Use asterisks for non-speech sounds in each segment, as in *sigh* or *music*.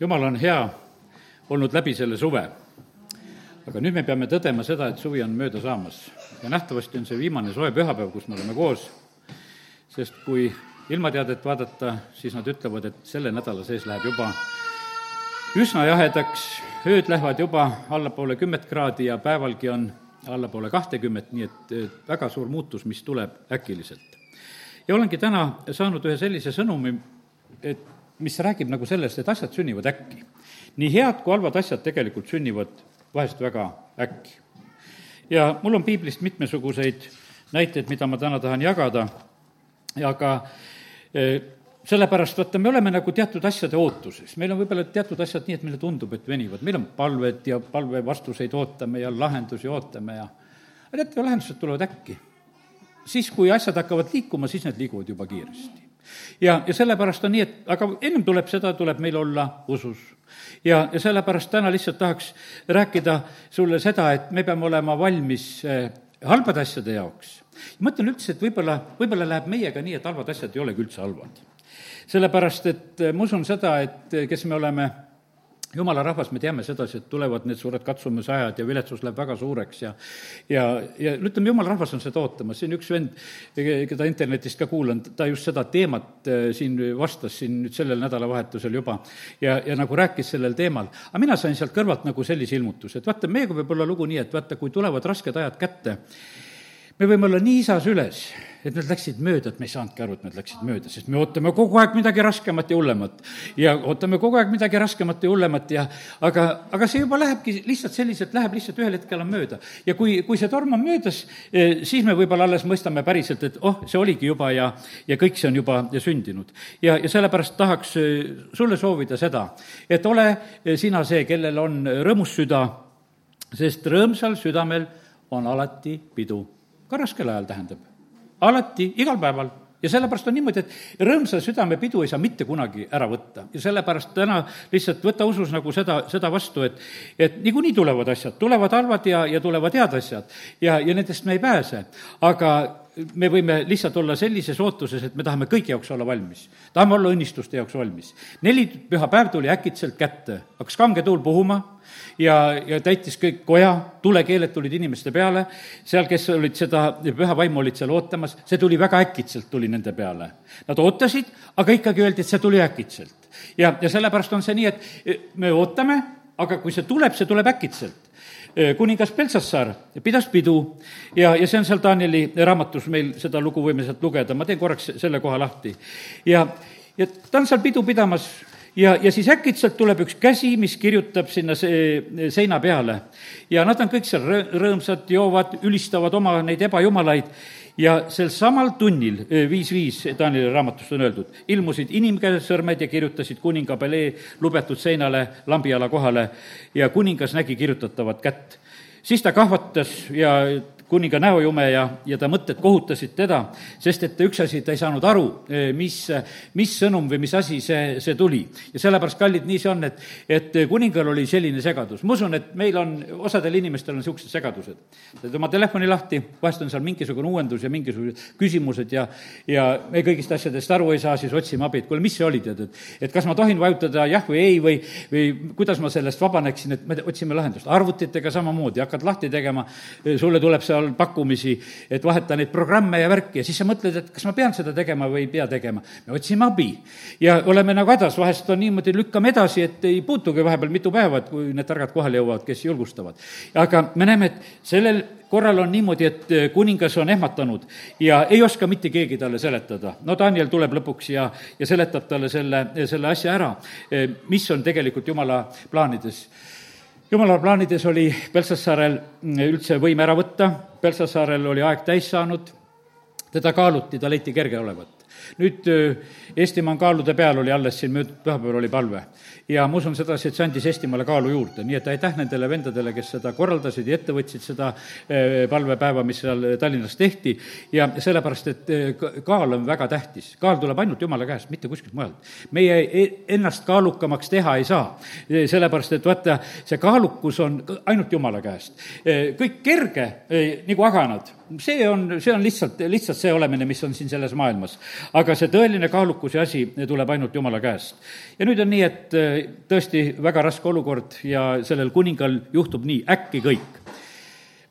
jumal on hea olnud läbi selle suve. aga nüüd me peame tõdema seda, et suvi on mööda saamas ja nähtavasti on see viimane soe pühapäev, kus me oleme koos, sest kui ilmateadet vaadata, siis nad ütlevad, et selle nädala sees läheb juba üsna jahedaks, ööd lähevad juba allapoole kümmet kraadi ja päevalgi on allapoole kahtekümmet, nii et väga suur muutus, mis tuleb äkiliselt. ja olengi täna saanud ühe sellise sõnumi, et mis räägib nagu sellest, et asjad sünnivad äkki. nii head kui halvad asjad tegelikult sünnivad vahest väga äkki. ja mul on piiblist mitmesuguseid näiteid, mida ma täna tahan jagada, aga e, sellepärast vaata, me oleme nagu teatud asjade ootuses, meil on võib-olla teatud asjad nii, et meile tundub, et venivad, meil on palved ja palve vastuseid ootame ja lahendusi ootame ja aga teate, lahendused tulevad äkki. siis, kui asjad hakkavad liikuma, siis need liiguvad juba kiiresti ja, ja sellepärast on nii, et aga ennem tuleb seda, tuleb meil olla usus. ja, ja sellepärast täna lihtsalt tahaks rääkida sulle seda, et me peame olema valmis eh, halbade asjade jaoks. mõtlen üldse, et võib-olla, võib-olla läheb meiega nii, et halvad asjad ei olegi üldse halvad. sellepärast, et eh, ma usun seda, et eh, kes me oleme jumala rahvas, me teame sedasi, et tulevad need suured katsumusajad ja viletsus läheb väga suureks ja ja, ja ütleme, jumala rahvas on seda ootamas, siin üks vend, keda internetist ka kuulan, ta just seda teemat äh, siin vastas siin nüüd sellel nädalavahetusel juba ja, ja nagu rääkis sellel teemal. aga mina sain sealt kõrvalt nagu sellise ilmutuse, et vaata, meiega võib olla lugu nii, et vaata, kui tulevad rasked ajad kätte, me võime olla nii isas üles, et need läksid mööda, et me ei saanudki aru, et need läksid mööda, sest me ootame kogu aeg midagi raskemat ja hullemat. ja ootame kogu aeg midagi raskemat ja hullemat ja aga, aga see juba lähebki lihtsalt selliselt, läheb lihtsalt ühel hetkel on mööda. ja kui, kui see torm on möödas, eh, siis me võib-olla alles mõistame päriselt, et oh, see oligi juba ja, ja kõik see on juba sündinud. ja, ja sellepärast tahaks eh, sulle soovida seda, et ole eh, sina see, kellel on rõõmus süda, sest rõõmsal südamel on alati pidu ka raskel ajal tähendab. Alati, igal päeval ja sellepärast on niimoodi, et rõõmsa südame pidu ei saa mitte kunagi ära võtta. ja sellepärast täna lihtsalt võta usus nagu seda, seda vastu, et et niikuinii tulevad asjad, tulevad halvad ja, ja tulevad head asjad. ja, ja nendest me ei pääse. aga me võime lihtsalt olla sellises ootuses, et me tahame kõigi jaoks olla valmis. tahame olla õnnistuste jaoks valmis. neli pühapäev tuli äkitselt kätte, hakkas kange tuul puhuma ja, ja täitis kõik koja, tulekeeled tulid inimeste peale, seal, kes olid seda püha vaimu olid seal ootamas, see tuli väga äkitselt, tuli nende peale. Nad ootasid, aga ikkagi öeldi, et see tuli äkitselt. ja, ja sellepärast on see nii, et me ootame, aga kui see tuleb, see tuleb äkitselt kuningas Peltsassar pidas pidu ja, ja see on seal Danieli raamatus, meil seda lugu võime sealt lugeda, ma teen korraks selle koha lahti. ja, ja ta on seal pidu pidamas ja, ja siis äkitselt tuleb üks käsi, mis kirjutab sinna see, seina peale. ja nad on kõik seal rõõmsad, joovad, ülistavad oma neid ebajumalaid ja sel samal tunnil, viis viis Danieli raamatust on öeldud, ilmusid inimkäesõrmed ja kirjutasid kuninga palee lubetud seinale lambiala kohale ja kuningas nägi kirjutatavat kätt. siis ta kahvatas ja kuninga näojume ja, ja ta mõtted kohutasid teda, sest et üks asi, ta ei saanud aru, eh, mis, mis sõnum või mis asi see, see tuli. ja sellepärast, kallid, nii see on, et, et kuningal oli selline segadus. ma usun, et meil on, osadel inimestel on niisugused segadused. teed oma telefoni lahti, vahest on seal mingisugune uuendus ja mingisugused küsimused ja, ja me kõigist asjadest aru ei saa, siis otsime abi, et kuule, mis see oli, tead, et et kas ma tohin vajutada jah või ei või, või kuidas ma sellest vabaneksin, et me otsime lahendust. arvutitega samamoodi, hakkad lahti tegema, sulle tuleb see seal pakkumisi, et vaheta neid programme ja värki ja siis sa mõtled, et kas ma pean seda tegema või ei pea tegema. me otsime abi ja oleme nagu hädas, vahest on niimoodi, lükkame edasi, et ei puutugi vahepeal mitu päeva, et kui need targad kohale jõuavad, kes julgustavad. aga me näeme, et sellel korral on niimoodi, et kuningas on ehmatanud ja ei oska mitte keegi talle seletada. no Daniel tuleb lõpuks ja, ja seletab talle selle, selle asja ära, mis on tegelikult jumala plaanides jumala plaanides oli Peltsasaarel üldse võim ära võtta, Peltsasaarel oli aeg täis saanud, teda kaaluti, ta leiti kerge olevat. Nüüd Eestimaa on kaalude peal, oli alles siin möödunud pühapäeval oli palve ja ma usun sedasi, et see andis Eestimaale kaalu juurde, nii et aitäh nendele vendadele, kes seda korraldasid ja ette võtsid, seda eh, palvepäeva, mis seal Tallinnas tehti, ja sellepärast, et eh, kaal on väga tähtis. kaal tuleb ainult Jumala käest, mitte kuskilt mujalt. meie e-, ennast kaalukamaks teha ei saa, sellepärast et vaata, see kaalukus on ainult Jumala käest. kõik kerge, nagu aganad, see on, see on lihtsalt, lihtsalt see olemine, mis on siin selles maailmas. Aga see tõeline kaalukuse asi tuleb ainult Jumala käest. ja nüüd on nii, et äh, tõesti väga raske olukord ja sellel kuningal juhtub nii, äkki kõik.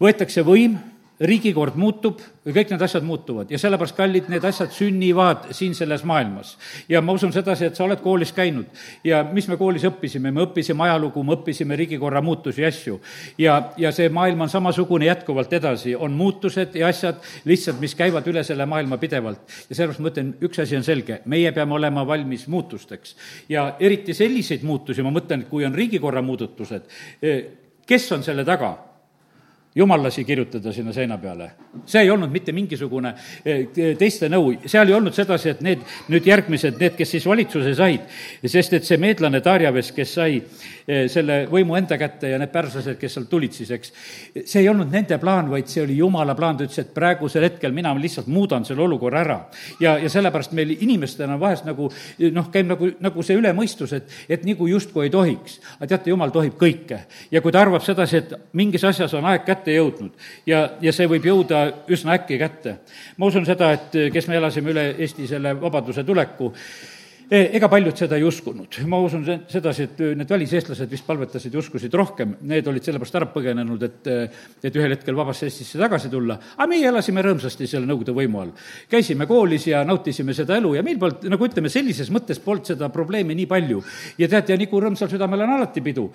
võetakse võim riigikord muutub, kõik need asjad muutuvad ja sellepärast, kallid, need asjad sünnivad siin selles maailmas. ja ma usun sedasi, et sa oled koolis käinud ja mis me koolis õppisime, me õppisime ajalugu, me õppisime riigikorra muutusi ja asju. ja, ja see maailm on samasugune jätkuvalt edasi, on muutused ja asjad lihtsalt, mis käivad üle selle maailma pidevalt. ja sellepärast ma ütlen, üks asi on selge, meie peame olema valmis muutusteks. ja eriti selliseid muutusi, ma mõtlen, kui on riigikorra muudatused, eh, kes on selle taga? Jumal lasi kirjutada sinna seina peale. see ei olnud mitte mingisugune eh, teiste nõu, seal ei olnud sedasi, et need nüüd järgmised, need, kes siis valitsuse said, sest et see meedlane Darjaves, kes sai eh, selle võimu enda kätte ja need pärslased, kes sealt tulid siis, eks, see ei olnud nende plaan, vaid see oli jumala plaan, ta ütles, et praegusel hetkel mina lihtsalt muudan selle olukorra ära. ja, ja sellepärast meil inimestena vahest nagu noh, käib nagu, nagu see ülemõistus, et, et nagu justkui ei tohiks. aga teate, jumal tohib kõike. ja kui ta arvab sedasi, et mingis asjas on aeg kätte kätte jõudnud ja, ja see võib jõuda üsna äkki kätte. ma usun seda, et kes me elasime üle Eesti selle vabaduse tuleku, ega paljud seda ei uskunud. ma usun sedasi, et need väliseestlased vist palvetasid ja uskusid rohkem, need olid sellepärast ära põgenenud, et, et ühel hetkel vabasse Eestisse tagasi tulla. aga meie elasime rõõmsasti selle Nõukogude võimu all. käisime koolis ja nautisime seda elu ja meil polnud, nagu ütleme, sellises mõttes polnud seda probleemi nii palju. ja tead, ja nagu rõõmsal südamel on alati pidu.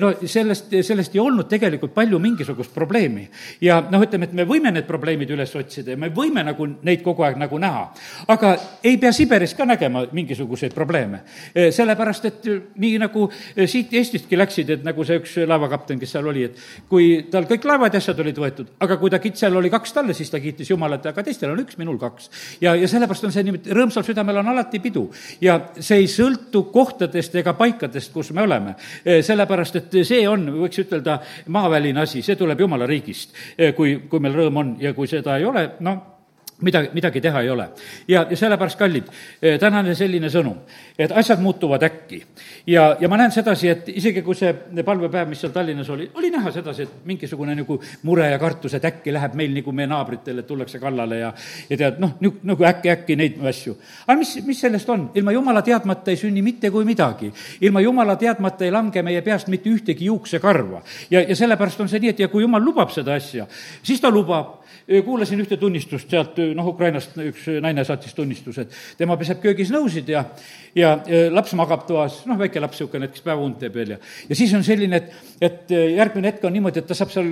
No sellest, sellest ei olnud tegelikult palju mingisugust probleemi. ja noh, ütleme, et me võime need probleemid üles otsida ja me võime nagu neid kogu aeg nagu näha. aga ei pea Siberis ka nägema mingisugust mingisuguseid probleeme. Eh, sellepärast, et nii nagu eh, siit Eestistki läksid, et nagu see üks laevakapten, kes seal oli, et kui tal kõik laevad ja asjad olid võetud, aga kui ta kitsal oli kaks talle, siis ta kiitis Jumalat, aga teistel on üks, minul kaks. ja, ja sellepärast on see niimoodi, rõõmsal südamel on alati pidu. ja see ei sõltu kohtadest ega paikadest, kus me oleme. Eh, sellepärast, et see on, võiks ütelda, maaväline asi, see tuleb Jumala riigist, kui, kui meil rõõm on ja kui seda ei ole, noh, midagi, midagi teha ei ole. ja, ja sellepärast, kallid, eh, tänane selline sõnum, et asjad muutuvad äkki. ja, ja ma näen sedasi, et isegi kui see palvepäev, mis seal Tallinnas oli, oli näha sedasi, et mingisugune nagu mure ja kartus, et äkki läheb meil nagu meie naabritel, et tullakse kallale ja ja tead, noh, nagu äkki-äkki neid asju. aga mis, mis sellest on? ilma jumala teadmata ei sünni mitte kui midagi. ilma jumala teadmata ei lange meie peast mitte ühtegi juuksekarva. ja, ja sellepärast on see nii, et ja kui jumal lubab seda asja, siis ta lubab kuulasin ühte tunnistust sealt, noh, Ukrainast üks naine saatis tunnistuse, et tema peseb köögis nõusid ja, ja laps magab toas, noh, väike laps niisugune, kes päevaund teeb veel ja, ja siis on selline, et, et järgmine hetk on niimoodi, et ta saab seal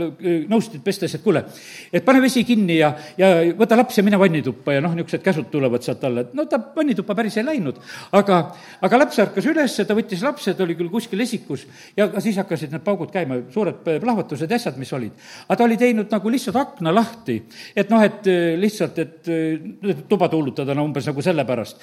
nõusid pestes, et kuule, et pane vesi kinni ja, ja võta laps ja mine vannituppa ja noh, niisugused käsud tulevad sealt alla, et no ta vannituppa päris ei läinud. aga, aga laps ärkas üles, ta võttis lapse, ta oli küll kuskil esikus ja siis hakkasid need paugud käima, suured plahvatused ja asjad, mis olid. aga ta oli teinud nagu lihtsalt akna lahti et noh, et äh, lihtsalt, et äh, tuba tuulutada, no umbes nagu sellepärast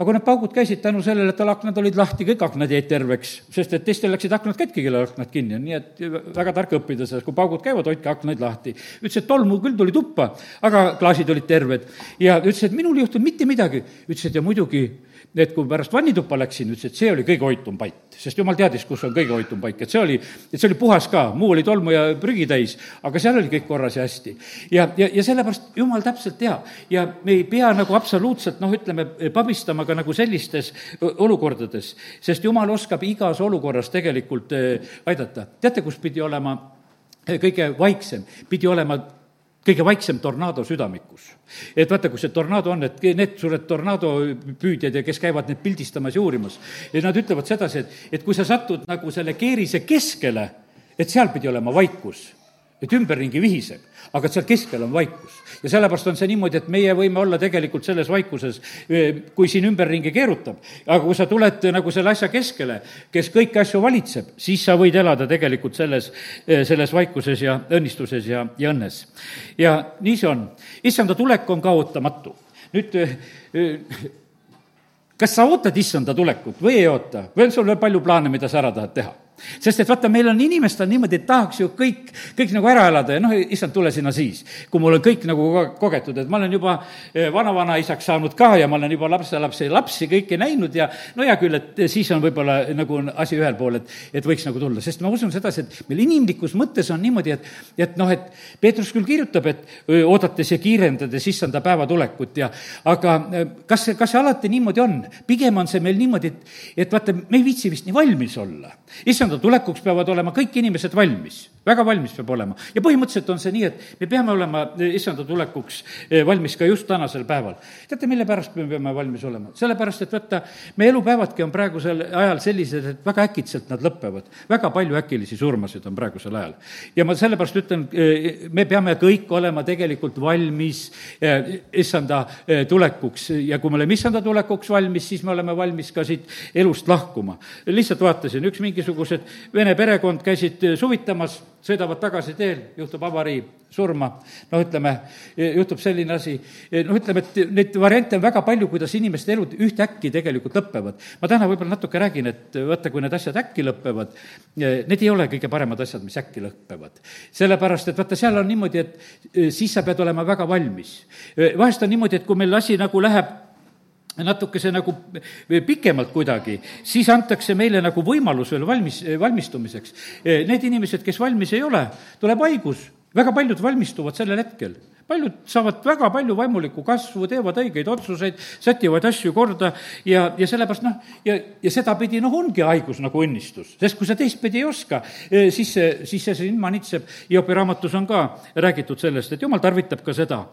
aga kui need paugud käisid tänu sellele, et tal aknad olid lahti, kõik aknad jäid terveks, sest et teistel läksid aknad katki, kellel aknad kinni on, nii et väga tark õppida sellest, kui paugud käivad, hoidke aknaid lahti. ütles, et tolmu küll tuli tuppa, aga klaasid olid terved ja ütles, et minul ei juhtunud mitte midagi. ütles, et ja muidugi et kui pärast vannituppa läksin, ütles, et see oli kõige hoitum paik, sest jumal teadis, kus on kõige hoitum paik, et see oli, et see oli puhas ka, muu oli tolmu ja prügi täis, aga seal oli kõik korras ja hästi. ja, ja, ja sellepärast jumal täpselt teab ja me ei pea nagu absoluutselt noh, ütleme, pabistama ka nagu sellistes olukordades, sest jumal oskab igas olukorras tegelikult eh, aidata. teate, kus pidi olema eh, kõige vaiksem, pidi olema kõige vaiksem tornaado südamikus. et vaata, kus see tornaado on, et need suured tornaadopüüdjad ja kes käivad neid pildistamas ja uurimas, ja nad ütlevad sedasi, et, et kui sa satud nagu selle keerise keskele, et seal pidi olema vaikus et ümberringi vihiseb, aga seal keskel on vaikus. ja sellepärast on see niimoodi, et meie võime olla tegelikult selles vaikuses, kui siin ümberringi keerutab, aga kui sa tuled nagu selle asja keskele, kes kõiki asju valitseb, siis sa võid elada tegelikult selles, selles vaikuses ja õnnistuses ja, ja õnnes. ja nii see on. issanda tulek on ka ootamatu. nüüd kas sa ootad issanda tulekut või ei oota või on sul veel palju plaane, mida sa ära tahad teha? Sest et vaata, meil on inimestel niimoodi, et tahaks ju kõik, kõik nagu ära elada ja noh, issand, tule sinna siis. kui mul on kõik nagu kogetud, et ma olen juba eh, vana-vanaisaks saanud ka ja ma olen juba lapselapsi, lapsi kõiki näinud ja no hea küll, et siis on võib-olla nagu asi ühel pool, et, et võiks nagu tulla, sest ma usun sedasi, et meil inimlikus mõttes on niimoodi, et, et noh, et Peetrus küll kirjutab, et oodates ja kiirendades issanda päeva tulekut ja aga kas see, kas see alati niimoodi on? pigem on see meil niimoodi, et, et vaata, me ei viitsi vist nii valmis olla. Issanda tulekuks peavad olema kõik inimesed valmis väga valmis peab olema. ja põhimõtteliselt on see nii, et me peame olema eh, issanda tulekuks eh, valmis ka just tänasel päeval. teate, mille pärast me peame valmis olema? sellepärast, et vaata, meie elupäevadki on praegusel ajal sellised, et väga äkitselt nad lõpevad. väga palju äkilisi surmasid on praegusel ajal. ja ma sellepärast ütlen, eh, me peame kõik olema tegelikult valmis issanda tulekuks ja kui me oleme issanda tulekuks valmis, siis me oleme valmis ka siit elust lahkuma. lihtsalt vaatasin, üks mingisugused vene perekond käisid suvitamas sõidavad tagasi teel, juhtub avarii, surma, noh, ütleme, juhtub selline asi, noh, ütleme, et neid variante on väga palju, kuidas inimeste elud ühtäkki tegelikult lõpevad. ma täna võib-olla natuke räägin, et vaata, kui need asjad äkki lõpevad, need ei ole kõige paremad asjad, mis äkki lõpevad. sellepärast, et vaata, seal on niimoodi, et siis sa pead olema väga valmis. vahest on niimoodi, et kui meil asi nagu läheb natukese nagu pikemalt kuidagi, siis antakse meile nagu võimalus veel valmis, valmistumiseks. Need inimesed, kes valmis ei ole, tuleb haigus, väga paljud valmistuvad sellel hetkel paljud saavad väga palju vaimulikku kasvu, teevad õigeid otsuseid, sätivad asju korda ja, ja sellepärast noh, ja, ja sedapidi noh, ongi haigus nagu õnnistus. sest kui sa teistpidi ei oska, eh, siis see, siis see sind manitseb. Hiopi raamatus on ka räägitud sellest, et jumal tarvitab ka seda.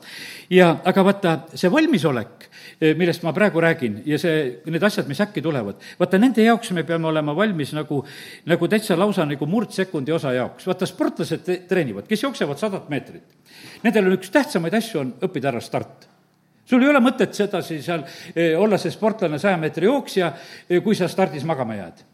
ja aga vaata, see valmisolek, eh, millest ma praegu räägin ja see, need asjad, mis äkki tulevad, vaata nende jaoks me peame olema valmis nagu, nagu täitsa lausa nagu murdsekundi osa jaoks. vaata, sportlased treenivad, kes jooksevad sadat meetrit Nendel on üks tähtsamaid asju, on õppida ära start sul ei ole mõtet sedasi seal eh, olla see sportlane saja meetri jooksja, eh, kui sa stardis magama jääd.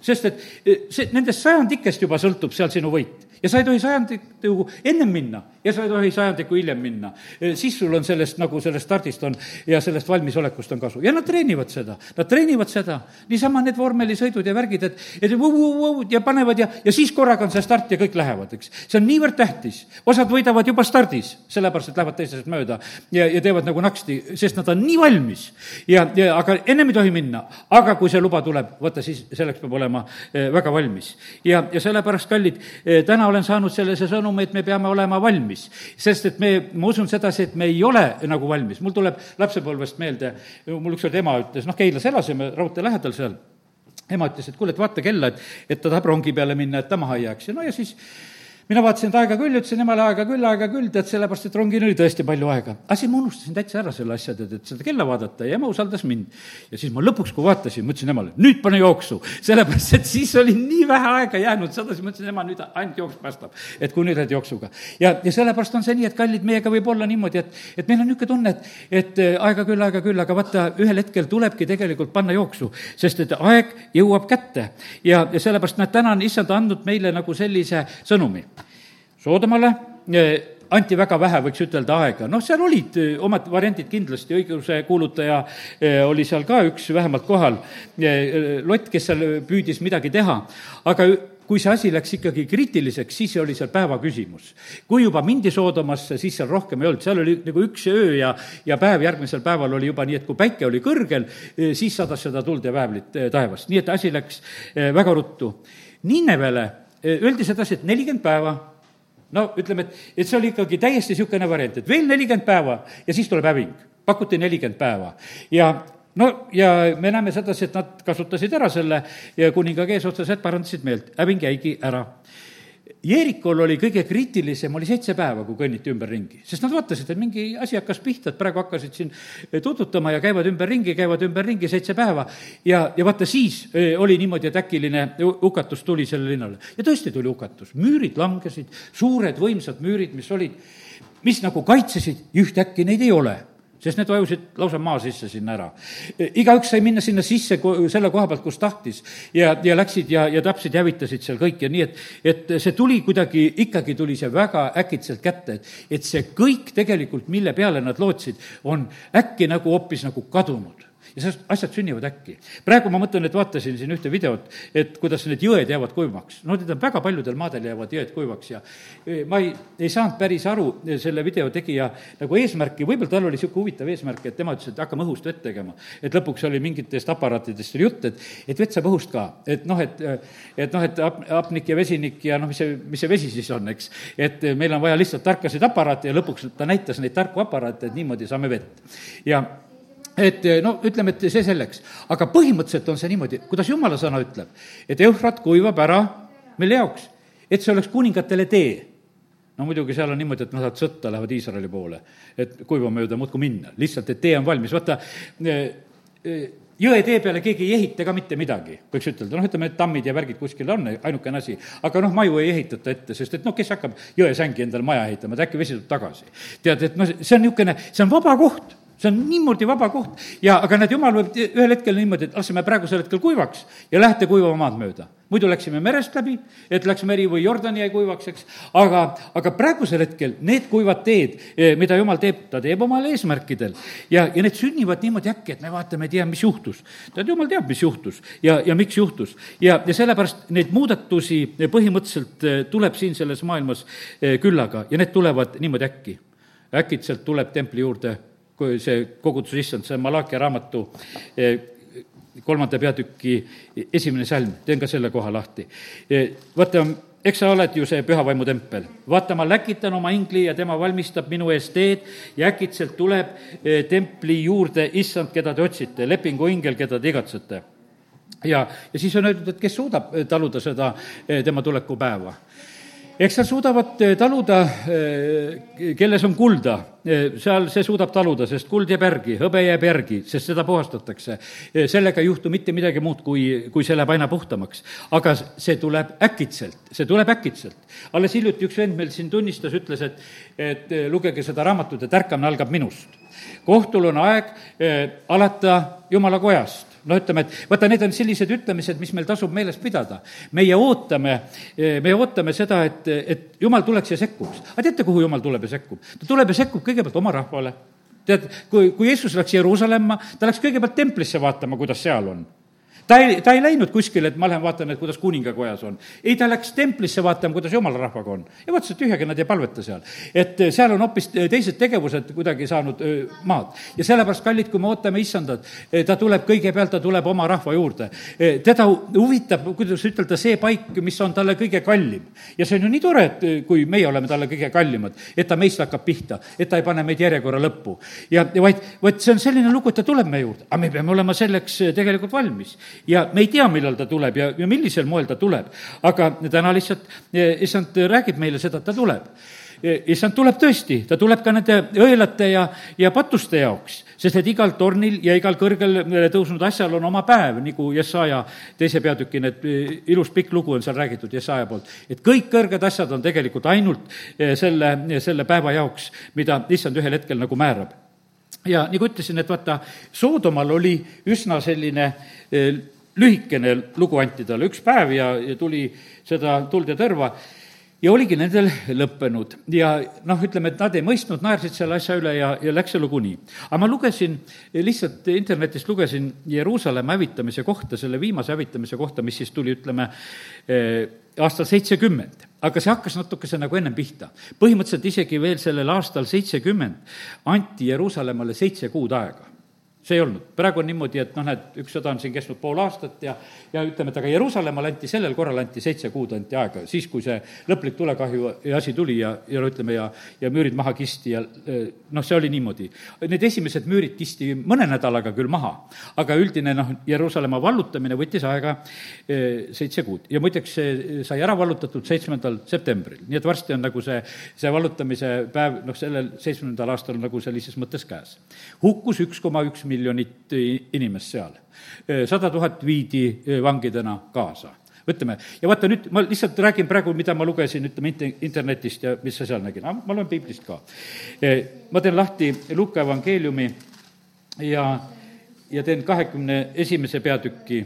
sest et eh, see, nendest sajandikest juba sõltub seal sinu võit ja sa ei tohi sajandikku ennem minna ja sa ei tohi sajandikku hiljem minna. Siis sul on sellest, nagu sellest stardist on ja sellest valmisolekust on kasu. ja nad treenivad seda, nad treenivad seda. niisama need vormelisõidud ja värgid, et, et vau-vau-vau ja panevad ja, ja siis korraga on see start ja kõik lähevad, eks. see on niivõrd tähtis. osad võidavad juba stardis, sellepärast et lähevad teisest mööda ja, ja teevad nagu naksti, sest nad on nii valmis. ja, ja aga ennem ei tohi minna. aga kui see luba tuleb, vaata siis selleks peab olema väga valmis. ja, ja sellepärast, kallid, täna olen saanud sellise sõnumi, et me peame olema valmis. sest et me, ma usun sedasi, et me ei ole nagu valmis. mul tuleb lapsepõlvest meelde, mul ükskord ema ütles, noh, Keilas elasime raudtee lähedal seal, ema ütles, et kuule, et vaata kella, et, et ta tahab rongi peale minna, et ta maha ei jääks ja no ja siis mina vaatasin, et aega küll, ütlesin emale aega küll, aega küll, tead, sellepärast et rongil oli tõesti palju aega. aga siis ma unustasin täitsa ära selle asja, tead, et seda kella vaadata ja ema usaldas mind. ja siis ma lõpuks, kui vaatasin, ma ütlesin emale, nüüd pane jooksu, *laughs* sellepärast et siis oli nii vähe aega jäänud, sedasi ma ütlesin, ema, nüüd ainult jooks päästab. et kui nüüd lähed jooksuga. ja, ja sellepärast on see nii, et kallid, meiega võib olla niimoodi, et, et meil on niisugune tunne, et, et äh, aega küll, aega küll, aga vaata, ühel hetkel tulebki tegelikult panna jooksu, sest et aeg jõuab kätte. ja, ja sellepärast, näed, täna on issand andnud meile nagu sellise sõnumi Soodomale eh, anti väga vähe, võiks ütelda, aega, noh, seal olid eh, omad variandid kindlasti, õiguse kuulutaja eh, oli seal ka üks vähemalt kohal, Lott, kes seal püüdis midagi teha, aga kui see asi läks ikkagi kriitiliseks, siis oli seal päeva küsimus. kui juba mindi Soodomasse, siis seal rohkem ei olnud, seal oli nagu üks öö ja, ja päev järgmisel päeval oli juba nii, et kui päike oli kõrgel, siis sadas seda tuld ja väävlit taevast, nii et asi läks väga ruttu. Ninevele öeldi sedasi, et nelikümmend päeva no ütleme, et, et see oli ikkagi täiesti niisugune variant, et veel nelikümmend päeva ja siis tuleb häving. pakuti nelikümmend päeva. Ja no ja me näeme sedasi, et nad kasutasid ära selle ja kuninga eesotsas, et parandasid meelt, häving jäigi ära Jeerikol oli kõige kriitilisem, oli seitse päeva, kui kõnniti ümberringi, sest nad vaatasid, et mingi asi hakkas pihta, et praegu hakkasid siin tututama ja käivad ümberringi, käivad ümberringi seitse päeva. ja, ja vaata, siis eh, oli niimoodi, et äkiline hukatus tuli sellele linnale. ja tõesti tuli hukatus, müürid langesid, suured võimsad müürid, mis olid, mis nagu kaitsesid ühtäkki neid ei ole sest need vajusid lausa maa sisse sinna ära. igaüks sai minna sinna sisse selle koha pealt, kus tahtis ja, ja läksid ja, ja täpselt ja hävitasid seal kõike, nii et, et see tuli kuidagi, ikkagi tuli see väga äkitselt kätte, et, et see kõik tegelikult, mille peale nad lootsid, on äkki nagu hoopis nagu kadunud ja see, asjad sünnivad äkki. praegu ma mõtlen, et vaatasin siin ühte videot, et kuidas need jõed jäävad kuivaks. no need on väga paljudel maadel jäävad jõed kuivaks ja e, ma ei, ei saanud päris aru e, selle video tegija nagu eesmärki, võib-olla tal oli niisugune huvitav eesmärk, et tema ütles, et hakkame õhust vett tegema. et lõpuks oli mingitest aparaatidest oli jutt, et, et vett saab õhust ka, et noh, et, et noh, et hap-, hapnik ja vesinik ja noh, mis see, mis see vesi siis on, eks. et meil on vaja lihtsalt tarkasid aparaate ja lõpuks ta näitas neid tarku aparaate, et niimoodi saame vett. ja et no ütleme, et see selleks, aga põhimõtteliselt on see niimoodi, kuidas jumala sõna ütleb, et Eufrat kuivab ära, mille jaoks? et see oleks kuningatele tee. No muidugi seal on niimoodi, et nad lähevad sõtta, lähevad Iisraeli poole, et kuiva mööda muudkui minna, lihtsalt, et tee on valmis, vaata, jõe tee peale keegi ei ehita ka mitte midagi, võiks ütelda, noh, ütleme, et tammid ja värgid kuskil on ainukene asi, aga noh, maju ei ehitata ette, sest et noh, kes hakkab jõesängi endale maja ehitama, et äkki vesi tuleb tagasi. tead, et noh, see on niisugune, see on vaba koht see on niimoodi vaba koht ja, aga näed, jumal võib ühel hetkel niimoodi, et laseme praegusel hetkel kuivaks ja lähete kuivama maad mööda. muidu läksime merest läbi, et läks meri või Jordani jäi kuivaks, eks, aga, aga praegusel hetkel need kuivad teed, eh, mida jumal teeb, ta teeb omal eesmärkidel. ja, ja need sünnivad niimoodi äkki, et me vaatame, ei tea, mis juhtus. tead, jumal teab, mis juhtus ja, ja miks juhtus. ja, ja sellepärast neid muudatusi põhimõtteliselt eh, tuleb siin selles maailmas eh, küllaga ja need tulevad niimoodi äkki. äkitselt tuleb templi juurde kui see koguduse issand, see Malachi raamatu eh, kolmanda peatüki esimene salm, teen ka selle koha lahti. Eh, vaata, eks sa oled ju see pühavaimu tempel. vaata, ma läkitan oma ingli ja tema valmistab minu eest teed ja äkitselt tuleb eh, templi juurde issand, keda te otsite, lepingu ingel, keda te igatsete. ja, ja siis on öeldud, et kes suudab taluda seda tema tulekupäeva eks nad suudavad eh, taluda, eh, kelles on kulda, eh, seal see suudab taluda, sest kuld jääb järgi, hõbe jääb järgi, sest seda puhastatakse. sellega ei juhtu mitte midagi muud, kui, kui see läheb aina puhtamaks. aga see tuleb äkitselt, see tuleb äkitselt. alles hiljuti üks vend meil siin tunnistas, ütles, et, et lugege seda raamatut, et ärkamine algab minust. kohtul on aeg alata jumala kojast no ütleme, et vaata, need on sellised ütlemised, mis meil tasub meeles pidada. meie ootame, me ootame seda, et, et jumal tuleks ja sekkuks. aga teate, kuhu jumal tuleb ja sekkub? ta tuleb ja sekkub kõigepealt oma rahvale. tead, kui, kui Jeesus läks Jeruusalemma, ta läks kõigepealt templisse vaatama, kuidas seal on ta ei, ta ei läinud kuskile, et ma lähen vaatan, et kuidas kuningakojas on. ei, ta läks templisse vaatama, kuidas jumala rahvaga on. ja vaatas, et tühjagi nad ei palveta seal. et eh, seal on hoopis eh, teised tegevused kuidagi saanud eh, maad. ja sellepärast, kallid, kui me ootame issandat, ta tuleb kõigepealt, ta tuleb oma rahva juurde. teda huvitab, kuidas ütelda, see paik, mis on talle kõige kallim. ja see on ju nii tore, et kui meie oleme talle kõige kallimad, et ta meist hakkab pihta, et ta ei pane meid järjekorra lõppu. ja, ja vaid, vaid see on selline lugu, et ta tuleb meie juurde, aga me peame olema selleks tegelikult valmis ja me ei tea, millal ta tuleb ja, ja millisel moel ta tuleb. aga täna lihtsalt eh, issand räägib meile seda, et ta tuleb eh, issand tuleb tõesti, ta tuleb ka nende õelate ja, ja patuste jaoks, sest et igal tornil ja igal kõrgele tõusnud asjal on oma päev, nagu Jesaja teise peatüki need ilus pikk lugu on seal räägitud Jesaja poolt. et kõik kõrged asjad on tegelikult ainult selle, selle päeva jaoks, mida issand ühel hetkel nagu määrab ja nagu ütlesin, et vaata, Soodomal oli üsna selline lühikene lugu anti talle, üks päev ja, ja tuli seda tuld ja tõrva ja oligi nendel lõppenud ja noh, ütleme, et nad ei mõistnud, naersid selle asja üle ja, ja läks see lugu nii. aga ma lugesin, lihtsalt internetist lugesin Jeruusalemma hävitamise kohta, selle viimase hävitamise kohta, mis siis tuli, ütleme, eh, aastal seitsekümmend. Aga see hakkas natukese nagu ennem pihta. põhimõtteliselt isegi veel sellel aastal seitsekümmend anti Jeruusalemmale seitse kuud aega see ei olnud, praegu on niimoodi, et noh, näed, üks sõda on siin kestnud pool aastat ja, ja ütleme, et aga Jeruusalemmale anti, sellel korral anti seitse kuud anti aega, siis kui see lõplik tulekahju ja asi tuli ja, ja no ütleme, ja, ja müürid maha kisti ja noh, see oli niimoodi. Need esimesed müürid kisti mõne nädalaga küll maha, aga üldine noh, Jeruusalemma vallutamine võttis aega e, seitse kuud ja muideks see sai ära vallutatud seitsmendal septembril, nii et varsti on nagu see, see vallutamise päev, noh, sellel seitsmendal aastal nagu sellises mõttes käes. hukkus üks koma üks miljonit inimest seal. sada tuhat viidi vangidena kaasa ütleme, ja vaata nüüd, ma lihtsalt räägin praegu, mida ma lugesin, ütleme, internetist ja mis sa seal nägid, ma loen piiblist ka. ma teen lahti Luka evangeeliumi ja, ja teen kahekümne esimese peatüki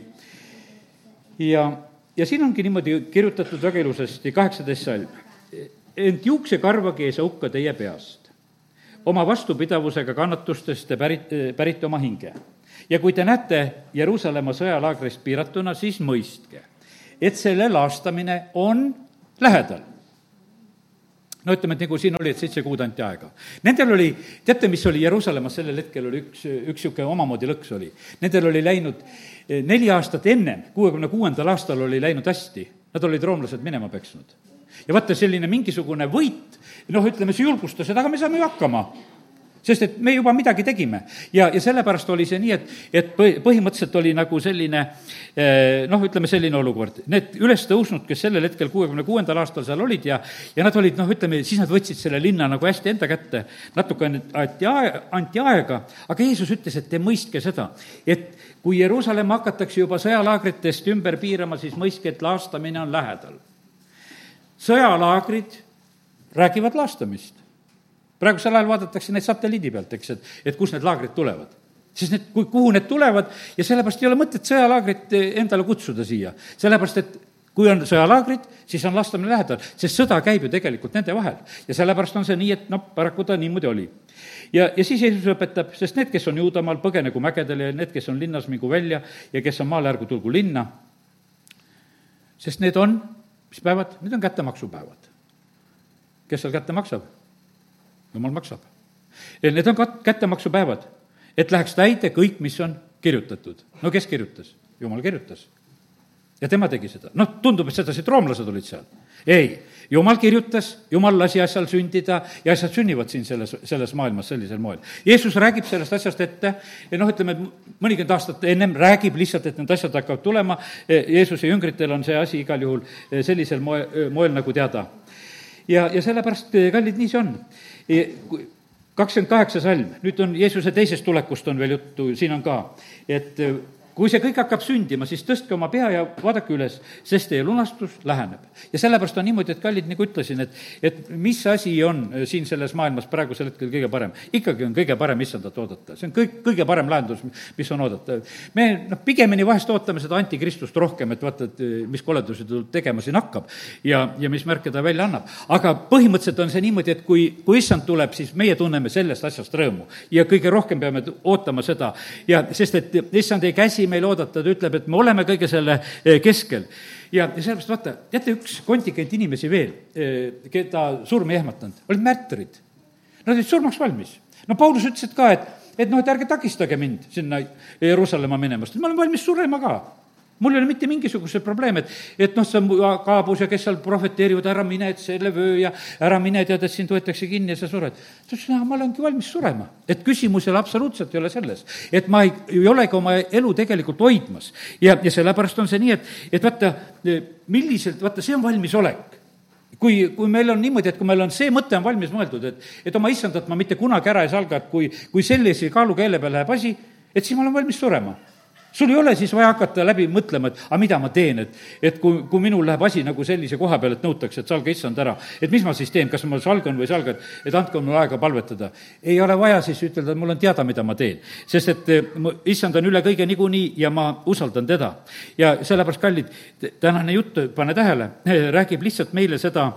ja, ja siin ongi niimoodi kirjutatud väga ilusasti, kaheksateist salm. ent juuksekarvagi ei saa hukka teie peast oma vastupidavusega kannatustest te pärit, pärite oma hinge. ja kui te näete Jeruusalemma sõjalaagrist piiratuna, siis mõistke, et selle laastamine on lähedal no ütleme, et nagu siin oli, et seitse kuud anti aega. Nendel oli, teate, mis oli Jeruusalemmas sellel hetkel, oli üks, üks niisugune omamoodi lõks oli. Nendel oli läinud eh, neli aastat ennem, kuuekümne kuuendal aastal oli läinud hästi. Nad olid roomlased minema peksnud. Ja vaata, selline mingisugune võit, noh, ütleme, see julgustas, et aga me saame ju hakkama sest et me juba midagi tegime. ja, ja sellepärast oli see nii, et, et põhi, põhimõtteliselt oli nagu selline eh, noh, ütleme selline olukord. Need ülestõusnud, kes sellel hetkel kuuekümne kuuendal aastal seal olid ja, ja nad olid noh, ütleme, siis nad võtsid selle linna nagu hästi enda kätte, natukene anti aega, anti aega, aga Jeesus ütles, et te mõistke seda, et kui Jeruusalemma hakatakse juba sõjalaagritest ümber piirama, siis mõistke, et laastamine on lähedal. Sõjalaagrid räägivad laastamist praegusel ajal vaadatakse neid satelliidi pealt, eks, et, et kust need laagrid tulevad. siis need, kui, kuhu need tulevad ja sellepärast ei ole mõtet sõjalaagrit endale kutsuda siia, sellepärast et kui on sõjalaagrid, siis on lastamine lähedal, sest sõda käib ju tegelikult nende vahel. ja sellepärast on see nii, et noh, paraku ta niimoodi oli. ja, ja siis Jeesus õpetab, sest need, kes on juudamaal, põgenegu mägedele ja need, kes on linnas, mingu välja ja kes on maal, ärgu tulgu linna. sest need on, mis päevad, need on kättemaksupäevad. kes seal kätte maksab? jumal maksab. Need on kat-, kättemaksupäevad, et läheks täide kõik, mis on kirjutatud. no kes kirjutas? jumal kirjutas. Ja tema tegi seda. noh, tundub, et sedasi, et roomlased olid seal. ei, jumal kirjutas, jumal lasi asjal sündida ja asjad sünnivad siin selles, selles maailmas sellisel moel. Jeesus räägib sellest asjast ette ja noh, ütleme, et mõnikümmend aastat ennem räägib lihtsalt, et need asjad hakkavad tulema, Jeesuse jüngritel on see asi igal juhul sellisel moel, moel nagu teada. ja, ja sellepärast, kallid, nii see on kakskümmend kaheksa salm, nüüd on Jeesuse teisest tulekust on veel juttu, siin on ka, et kui see kõik hakkab sündima, siis tõstke oma pea ja vaadake üles, sest teie lunastus läheneb. ja sellepärast on niimoodi, et kallid, nagu ütlesin, et, et mis asi on äh, siin selles maailmas praegusel hetkel kõige parem. ikkagi on kõige parem issandat oodata, see on kõik, kõige parem lahendus, mis on oodata. me noh, pigemini vahest ootame seda antikristust rohkem, et vaata, et äh, mis koledusi ta tegema siin hakkab ja, ja mis märke ta välja annab. aga põhimõtteliselt on see niimoodi, et kui, kui issand tuleb, siis meie tunneme sellest asjast rõõmu. ja kõige rohkem peame ootama seda ja sest, et issand ei käsi tohi meil oodata, ta ütleb, et me oleme kõige selle eh, keskel. ja, ja sellepärast vaata, teate, üks kontingent inimesi veel, eh, keda surm ei ehmatanud, olid märtrid. Nad olid surmaks valmis. no Paulus ütles, et ka, et, et noh, et ärge takistage mind sinna Jeruusalemma minemast, ma olen valmis surema ka mul ei ole mitte mingisuguseid probleeme, et, et noh, see on kaabus ja kes seal prohveteerivad, ära mine, et selle vöö ja ära mine, tead, et sind võetakse kinni ja sa sured. ta ütles, ma olengi valmis surema. et küsimus ei ole absoluutselt ei ole selles, et ma ei, ei olegi oma elu tegelikult hoidmas. ja, ja sellepärast on see nii, et, et vaata, milliselt, vaata, see on valmisolek kui, kui meil on niimoodi, et kui meil on see mõte on valmis mõeldud, et, et oma issandat ma mitte kunagi ära ei salga, et kui, kui sellise kaalukeele peal läheb asi, et siis ma olen valmis surema sul ei ole siis vaja hakata läbi mõtlema, et aga mida ma teen, et, et kui, kui minul läheb asi nagu sellise koha peal, et nõutakse, et salga issand ära, et mis ma siis teen, kas ma salgan või ei salga, et, et andke mulle aega palvetada. ei ole vaja siis ütelda, mul on teada, mida ma teen, sest et eh, issand on üle kõige niikuinii ja ma usaldan teda. ja sellepärast, kallid, tänane jutt, pane tähele, räägib lihtsalt meile seda,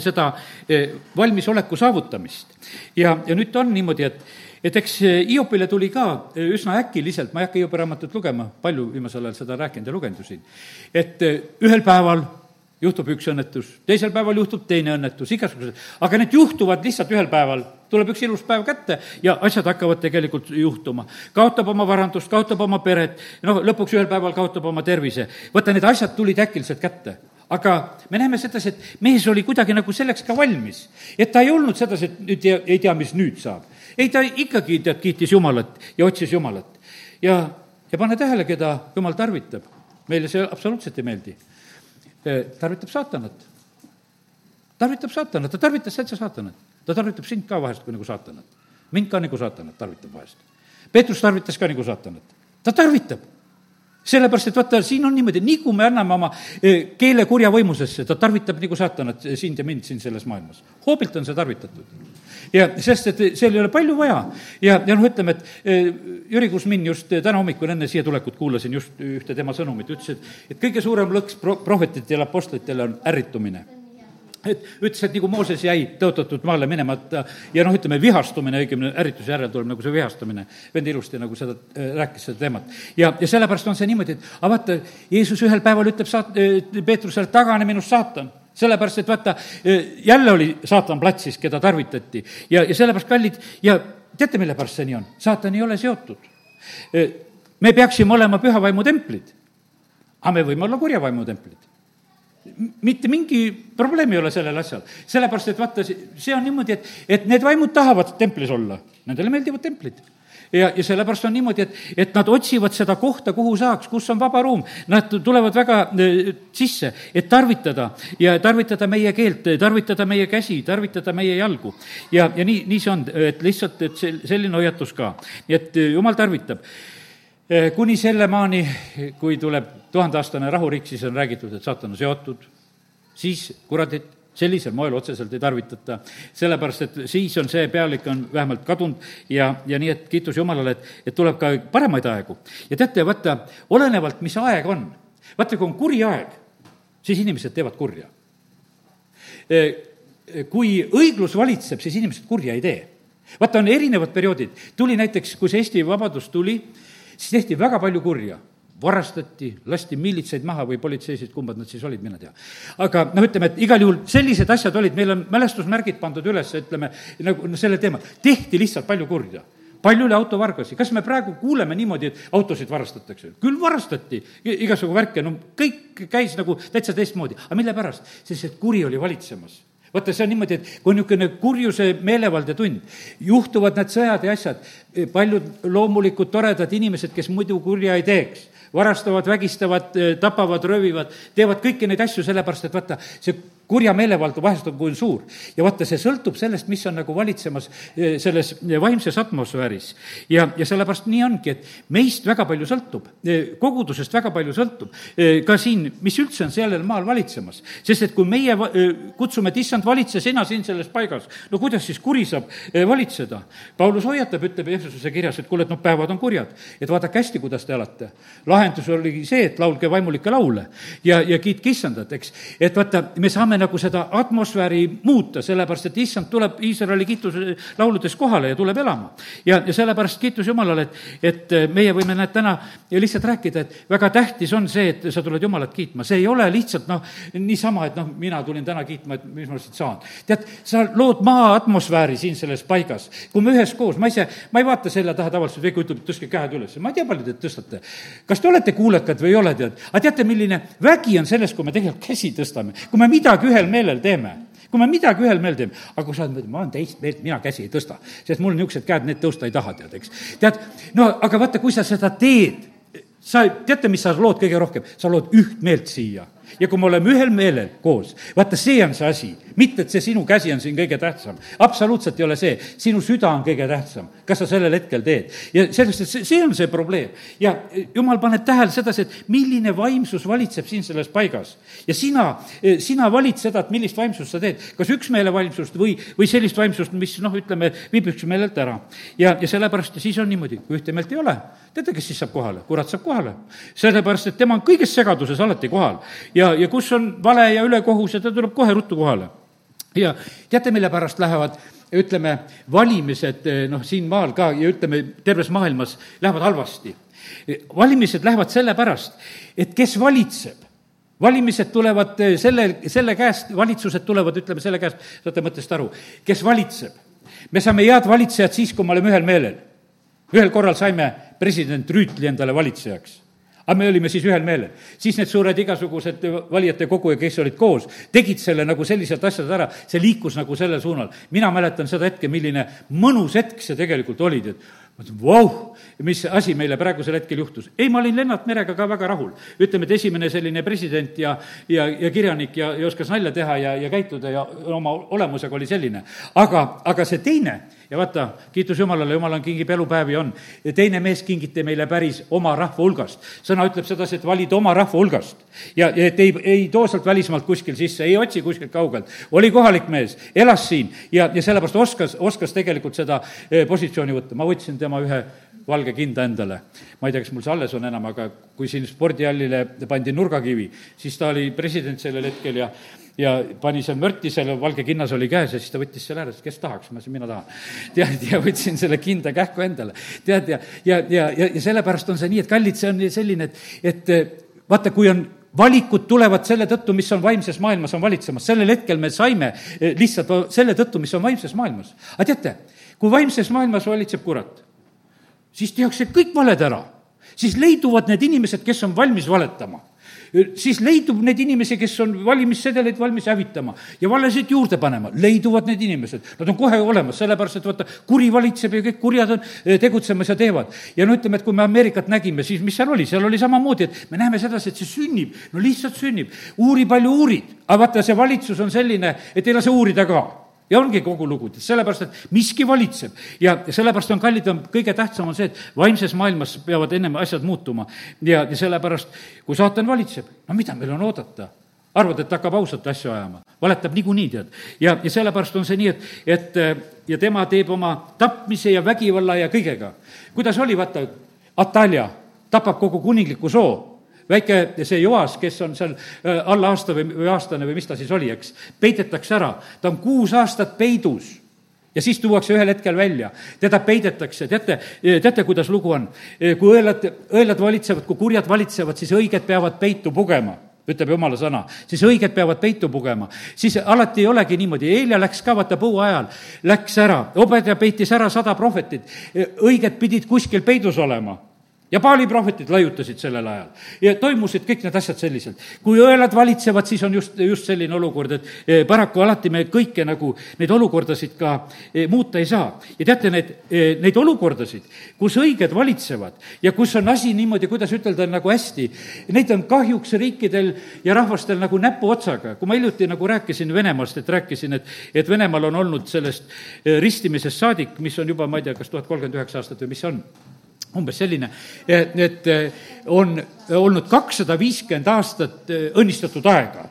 seda eh, valmisoleku saavutamist. ja, ja nüüd on niimoodi, et et eks Hiopile tuli ka e, üsna äkiliselt, ma ei hakka Hiopi raamatut lugema, palju viimasel ajal seda rääkinud ja lugenud ju siin, et e, ühel päeval juhtub üks õnnetus, teisel päeval juhtub teine õnnetus, igasugused, aga need juhtuvad lihtsalt ühel päeval, tuleb üks ilus päev kätte ja asjad hakkavad tegelikult juhtuma. kaotab oma varandust, kaotab oma peret, noh, lõpuks ühel päeval kaotab oma tervise. vaata, need asjad tulid äkiliselt kätte aga me näeme sedasi, et mees oli kuidagi nagu selleks ka valmis. et ta ei olnud sedasi, et nüüd ei, ei tea, mis nüüd saab ei, ta ikkagi, tead, kiitis Jumalat ja otsis Jumalat. ja, ja pane tähele, keda Jumal tarvitab. meile see absoluutselt ei meeldi. tarvitab saatanat. tarvitab saatanat, ta tarvitas täitsa saatanat. ta tarvitab sind ka vahest nagu saatanat. mind ka nagu saatanat tarvitab vahest. Peetrus tarvitas ka nagu saatanat. ta tarvitab sellepärast, et vaata, siin on niimoodi, nii kui me anname oma eh, keele kurja võimusesse, ta tarvitab nagu saatanat sind ja mind siin selles maailmas. hoobilt on see tarvitatud ja sest, et seal ei ole palju vaja. ja, ja noh, ütleme, et eh, Jüri Kusmin just eh, täna hommikul enne siia tulekut kuulasin just ühte tema sõnumit, ütles, et, et kõige suurem lõks pro-, prohvetitele ja apostlitele on ärritumine et ütles, et nagu Mooses jäi tõotatud maale minemata ja noh, ütleme vihastumine, õigemini ärrituse järel tuleb nagu see vihastamine. vend ilusti nagu seda äh, rääkis, seda teemat. ja, ja sellepärast on see niimoodi, et aga vaata, Jeesus ühel päeval ütleb saat-, äh, Peetrusele, tagane minust, saatan sellepärast, et vaata, äh, jälle oli saatan platsis, keda tarvitati ja, ja sellepärast, kallid, ja teate, mille pärast see nii on? saatan ei ole seotud. me peaksime olema püha vaimu templid, aga me võime olla kurja vaimu templid mitte mingi probleem ei ole sellel asjal. sellepärast, et vaata, see on niimoodi, et, et need vaimud tahavad templis olla, nendele meeldivad templid ja, ja sellepärast on niimoodi, et, et nad otsivad seda kohta, kuhu saaks, kus on vaba ruum. Nad tulevad väga äh, sisse, et tarvitada ja tarvitada meie keelt, tarvitada meie käsi, tarvitada meie jalgu. ja, ja nii, nii see on, et lihtsalt, et see, selline hoiatus ka. nii et äh, jumal tarvitab Eh, kuni selle maani, kui tuleb tuhandeaastane rahuriik, siis on räägitud, et saatan on seotud, siis kuradit sellisel moel otseselt ei tarvitata, sellepärast et siis on see pealik on vähemalt kadunud ja, ja nii, et kiitus Jumalale, et, et tuleb ka paremaid aegu. ja teate, vaata, olenevalt, mis aeg on, vaata, kui on kuri aeg, siis inimesed teevad kurja. Eh, kui õiglus valitseb, siis inimesed kurja ei tee. vaata, on erinevad perioodid, tuli näiteks, kui see Eesti vabadus tuli, siis tehti väga palju kurja varastati, lasti miilitsaid maha või politseisid, kumbad nad siis olid, mine tea. aga noh, ütleme, et igal juhul sellised asjad olid, meil on mälestusmärgid pandud üles, ütleme, nagu no selle teema, tehti lihtsalt palju kurja palju oli autovargasi, kas me praegu kuuleme niimoodi, et autosid varastatakse? küll varastati, igasugu värke, no kõik käis nagu täitsa teistmoodi, aga mille pärast? sest et kuri oli valitsemas vaata, see on niimoodi, et kui on niisugune kurjuse meelevaldne tund, juhtuvad need sõjad ja asjad, paljud loomulikud toredad inimesed, kes muidu kurja ei teeks, varastavad, vägistavad, tapavad, röövivad, teevad kõiki neid asju sellepärast, et vaata, see kurja meelevald vahest on kui suur. ja vaata, see sõltub sellest, mis on nagu valitsemas eh, selles vaimses atmosfääris. ja, ja sellepärast nii ongi, et meist väga palju sõltub, eh, kogudusest väga palju sõltub, eh, ka siin, mis üldse on sellel maal valitsemas. sest et kui meie kutsume, et issand, valitse sina siin selles paigas, no kuidas siis kuri saab valitseda? Paulus hoiatab, ütleb Jeesuse kirjas, et kuule, et noh, päevad on kurjad, et vaadake hästi, kuidas te elate. lahendus oli see, et laulge vaimulikke laule ja, ja kiitke issandat, eks. et vaata, me saame saame nagu seda atmosfääri muuta, sellepärast et issand tuleb Iisraeli kiituse lauludes kohale ja tuleb elama. ja, ja sellepärast kiitus Jumalale, et, et meie võime, näed, täna lihtsalt rääkida, et väga tähtis on see, et sa tuled Jumalat kiitma, see ei ole lihtsalt noh, niisama, et noh, mina tulin täna kiitma, et mis ma siit saan. tead, sa lood maa atmosfääri siin selles paigas, kui me üheskoos, ma ise, ma ei vaata selja taha tavaliselt, Veiko ütleb, et tõstke käed üles, ma ei tea, palju te tõstate. kas te olete kuulekad või ei ole, tead, aga teate, milline vägi on selles, kui me tegelikult käsi tõstame, kui me midagi midagi ühel meelel teeme, kui me midagi ühel meelel teeme, aga kui sa oled, ma olen teist meelt, mina käsi ei tõsta, sest mul niisugused käed, need tõusta ei taha, tead, eks. tead, no aga vaata, kui sa seda teed, sa, teate, mis sa lood kõige rohkem? sa lood üht meelt siia ja kui me oleme ühel meelel koos, vaata, see on see asi, mitte et see sinu käsi on siin kõige tähtsam. absoluutselt ei ole see, sinu süda on kõige tähtsam, kas sa sellel hetkel teed. ja sellest, et see, see on see probleem. ja jumal paneb tähele sedasi, et milline vaimsus valitseb siin selles paigas. ja sina, sina valid seda, et millist vaimsust sa teed, kas üksmeele vaimsust või, või sellist vaimsust, mis noh, ütleme, viib üksmeelelt ära. ja, ja sellepärast siis on niimoodi, kui ühte meelt ei ole, teate, kes siis saab kohale? kurat saab kohale. sellepärast, et tema on kõiges segaduses alati kohal ja, ja kus on vale ja ülekohus ja ta tuleb kohe ruttu kohale. ja teate, mille pärast lähevad ütleme, valimised noh, siin maal ka ja ütleme, terves maailmas lähevad halvasti. valimised lähevad sellepärast, et kes valitseb, valimised tulevad selle, selle käest, valitsused tulevad, ütleme, selle käest, saate mõttest aru, kes valitseb. me saame head valitsejad siis, kui me oleme ühel meelel. Ühel korral saime president Rüütli endale valitsejaks aga me olime siis ühel meelel. siis need suured igasugused valijate kogu ja kes olid koos, tegid selle nagu selliselt asjad ära, see liikus nagu sellel suunal. mina mäletan seda hetke, milline mõnus hetk see tegelikult oli, tead ma ütlesin, vau, mis asi meile praegusel hetkel juhtus. ei, ma olin Lennart Merega ka väga rahul. ütleme, et esimene selline president ja, ja, ja kirjanik ja, ja oskas nalja teha ja, ja käituda ja oma olemusega oli selline. aga, aga see teine ja vaata, kiitus Jumalale, Jumal on, kingib elupäevi, on. ja teine mees kingiti meile päris oma rahva hulgast. sõna ütleb sedasi, et valid oma rahva hulgast. ja, ja et ei, ei too sealt välismaalt kuskil sisse, ei otsi kuskilt kaugelt. oli kohalik mees, elas siin ja, ja sellepärast oskas, oskas tegelikult seda eh, positsiooni võtta. ma võtsin tema ühe valge kinda endale. ma ei tea, kas mul see alles on enam, aga kui siin spordihallile pandi nurgakivi, siis ta oli president sellel hetkel ja ja pani seal mörti, selle valge kinnas oli käes ja siis ta võttis selle ära, ütles, kes tahaks, ma ütlesin, mina tahan. *laughs* tead, ja võtsin selle kinda kähku endale. tead, ja, ja, ja, ja, ja sellepärast on see nii, et kallid, see on selline, et, et vaata, kui on valikud tulevad selle tõttu, mis on vaimses maailmas, on valitsemas. sellel hetkel me saime eh, lihtsalt selle tõttu, mis on vaimses maailmas. aga teate, kui vaimses maailmas valitseb kurat, siis tehakse kõik valed ära. siis leiduvad need inimesed, kes on valmis valetama siis leidub neid inimesi, kes on valimissedeleid valmis hävitama ja valesid juurde panema, leiduvad need inimesed. Nad on kohe olemas, sellepärast et vaata, kuri valitseb ja kõik kurjad on eh, tegutsemas ja teevad. ja no ütleme, et kui me Ameerikat nägime, siis mis seal oli, seal oli samamoodi, et me näeme sedasi, et see sünnib, no lihtsalt sünnib. uuri palju uurid, aga vaata, see valitsus on selline, et ei lase uurida ka ja ongi kogu lugu, sellepärast et miski valitseb ja sellepärast on kallid, on kõige tähtsam on see, et vaimses maailmas peavad ennem asjad muutuma. ja, ja sellepärast, kui saatan valitseb, no mida meil on oodata? arvad, et hakkab ausalt asju ajama, valetab niikuinii, tead. ja, ja sellepärast on see nii, et, et ja tema teeb oma tapmise ja vägivalla ja kõigega. kuidas oli, vaata, Atalja tapab kogu kuningliku soo väike see Joas, kes on seal äh, alla aasta või, või aastane või mis ta siis oli, eks, peidetakse ära. ta on kuus aastat peidus. Ja siis tuuakse ühel hetkel välja, teda peidetakse, teate, teate, kuidas lugu on? kui õelad, õelad valitsevad, kui kurjad valitsevad, siis õiged peavad peitu pugema ütleb jumala sõna, siis õiged peavad peitu pugema. siis alati ei olegi niimoodi, Helja läks ka vaata põua ajal, läks ära, Obedja peitis ära sada prohvetit, õiged pidid kuskil peidus olema ja Paali prohvetid laiutasid sellel ajal ja toimusid kõik need asjad selliselt. kui õelad valitsevad, siis on just, just selline olukord, et eh, paraku alati me kõike nagu, neid olukordasid ka eh, muuta ei saa. ja teate, need, eh, neid olukordasid, kus õiged valitsevad ja kus on asi niimoodi, kuidas ütelda, nagu hästi, neid on kahjuks riikidel ja rahvastel nagu näpuotsaga. kui ma hiljuti nagu rääkisin Venemaast, et rääkisin, et, et Venemaal on olnud sellest ristimisest saadik, mis on juba, ma ei tea, kas tuhat kolmkümmend üheksa aastat või mis see on umbes selline, et on olnud kakssada viiskümmend aastat õnnistatud aega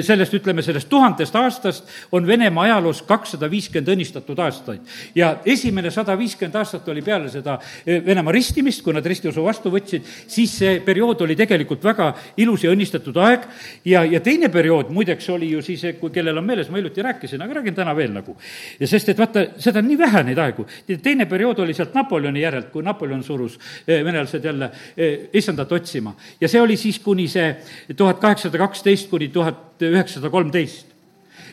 sellest, ütleme, sellest tuhandest aastast on Venemaa ajaloos kakssada viiskümmend õnnistatud aastaid. ja esimene sada viiskümmend aastat oli peale seda eh, Venemaa ristimist, kui nad ristiusu vastu võtsid, siis see periood oli tegelikult väga ilus ja õnnistatud aeg ja, ja teine periood muideks oli ju siis, kui kellel on meeles, ma hiljuti rääkisin, aga räägin täna veel nagu. ja sest, et vaata, seda on nii vähe, neid aegu. teine periood oli sealt Napoleoni järelt, kui Napoleon surus eh, venelased jälle eh, issandat otsima. ja see oli siis kuni see tuhat kaheksasada kaksteist kuni tuhat tuhat üheksasada kolmteist.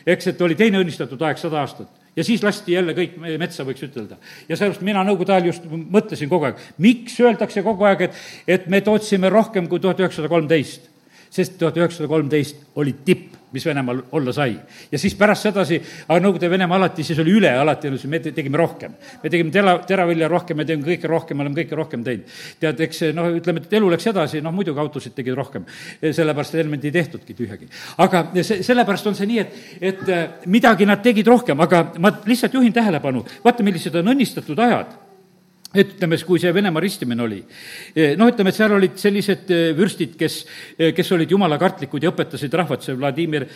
eks, et oli teine õnnistatud aeg, sada aastat ja siis lasti jälle kõik metsa, võiks ütelda. ja sellepärast mina nõukogude ajal just mõtlesin kogu aeg, miks öeldakse kogu aeg, et, et me tootsime rohkem kui tuhat üheksasada kolmteist. Sest tuhat üheksasada kolmteist oli tipp mis Venemaal olla sai. ja siis pärast sedasi, aga Nõukogude Venemaa alati, siis oli üle alati, me tegime rohkem. me tegime tera, teravilja rohkem, me tegime kõike rohkem, me oleme kõike rohkem teinud. tead, eks noh, ütleme, et elu läks edasi, noh muidugi autosid tegid rohkem, sellepärast et Helmed ei tehtudki tühjagi. aga see, sellepärast on see nii, et, et äh, midagi nad tegid rohkem, aga ma lihtsalt juhin tähelepanu, vaata, millised on õnnistatud ajad et ütleme, kui see Venemaa ristimine oli, noh, ütleme, et seal olid sellised eh, vürstid, kes, eh, kes olid jumalakartlikud ja õpetasid rahvat, see Vladimir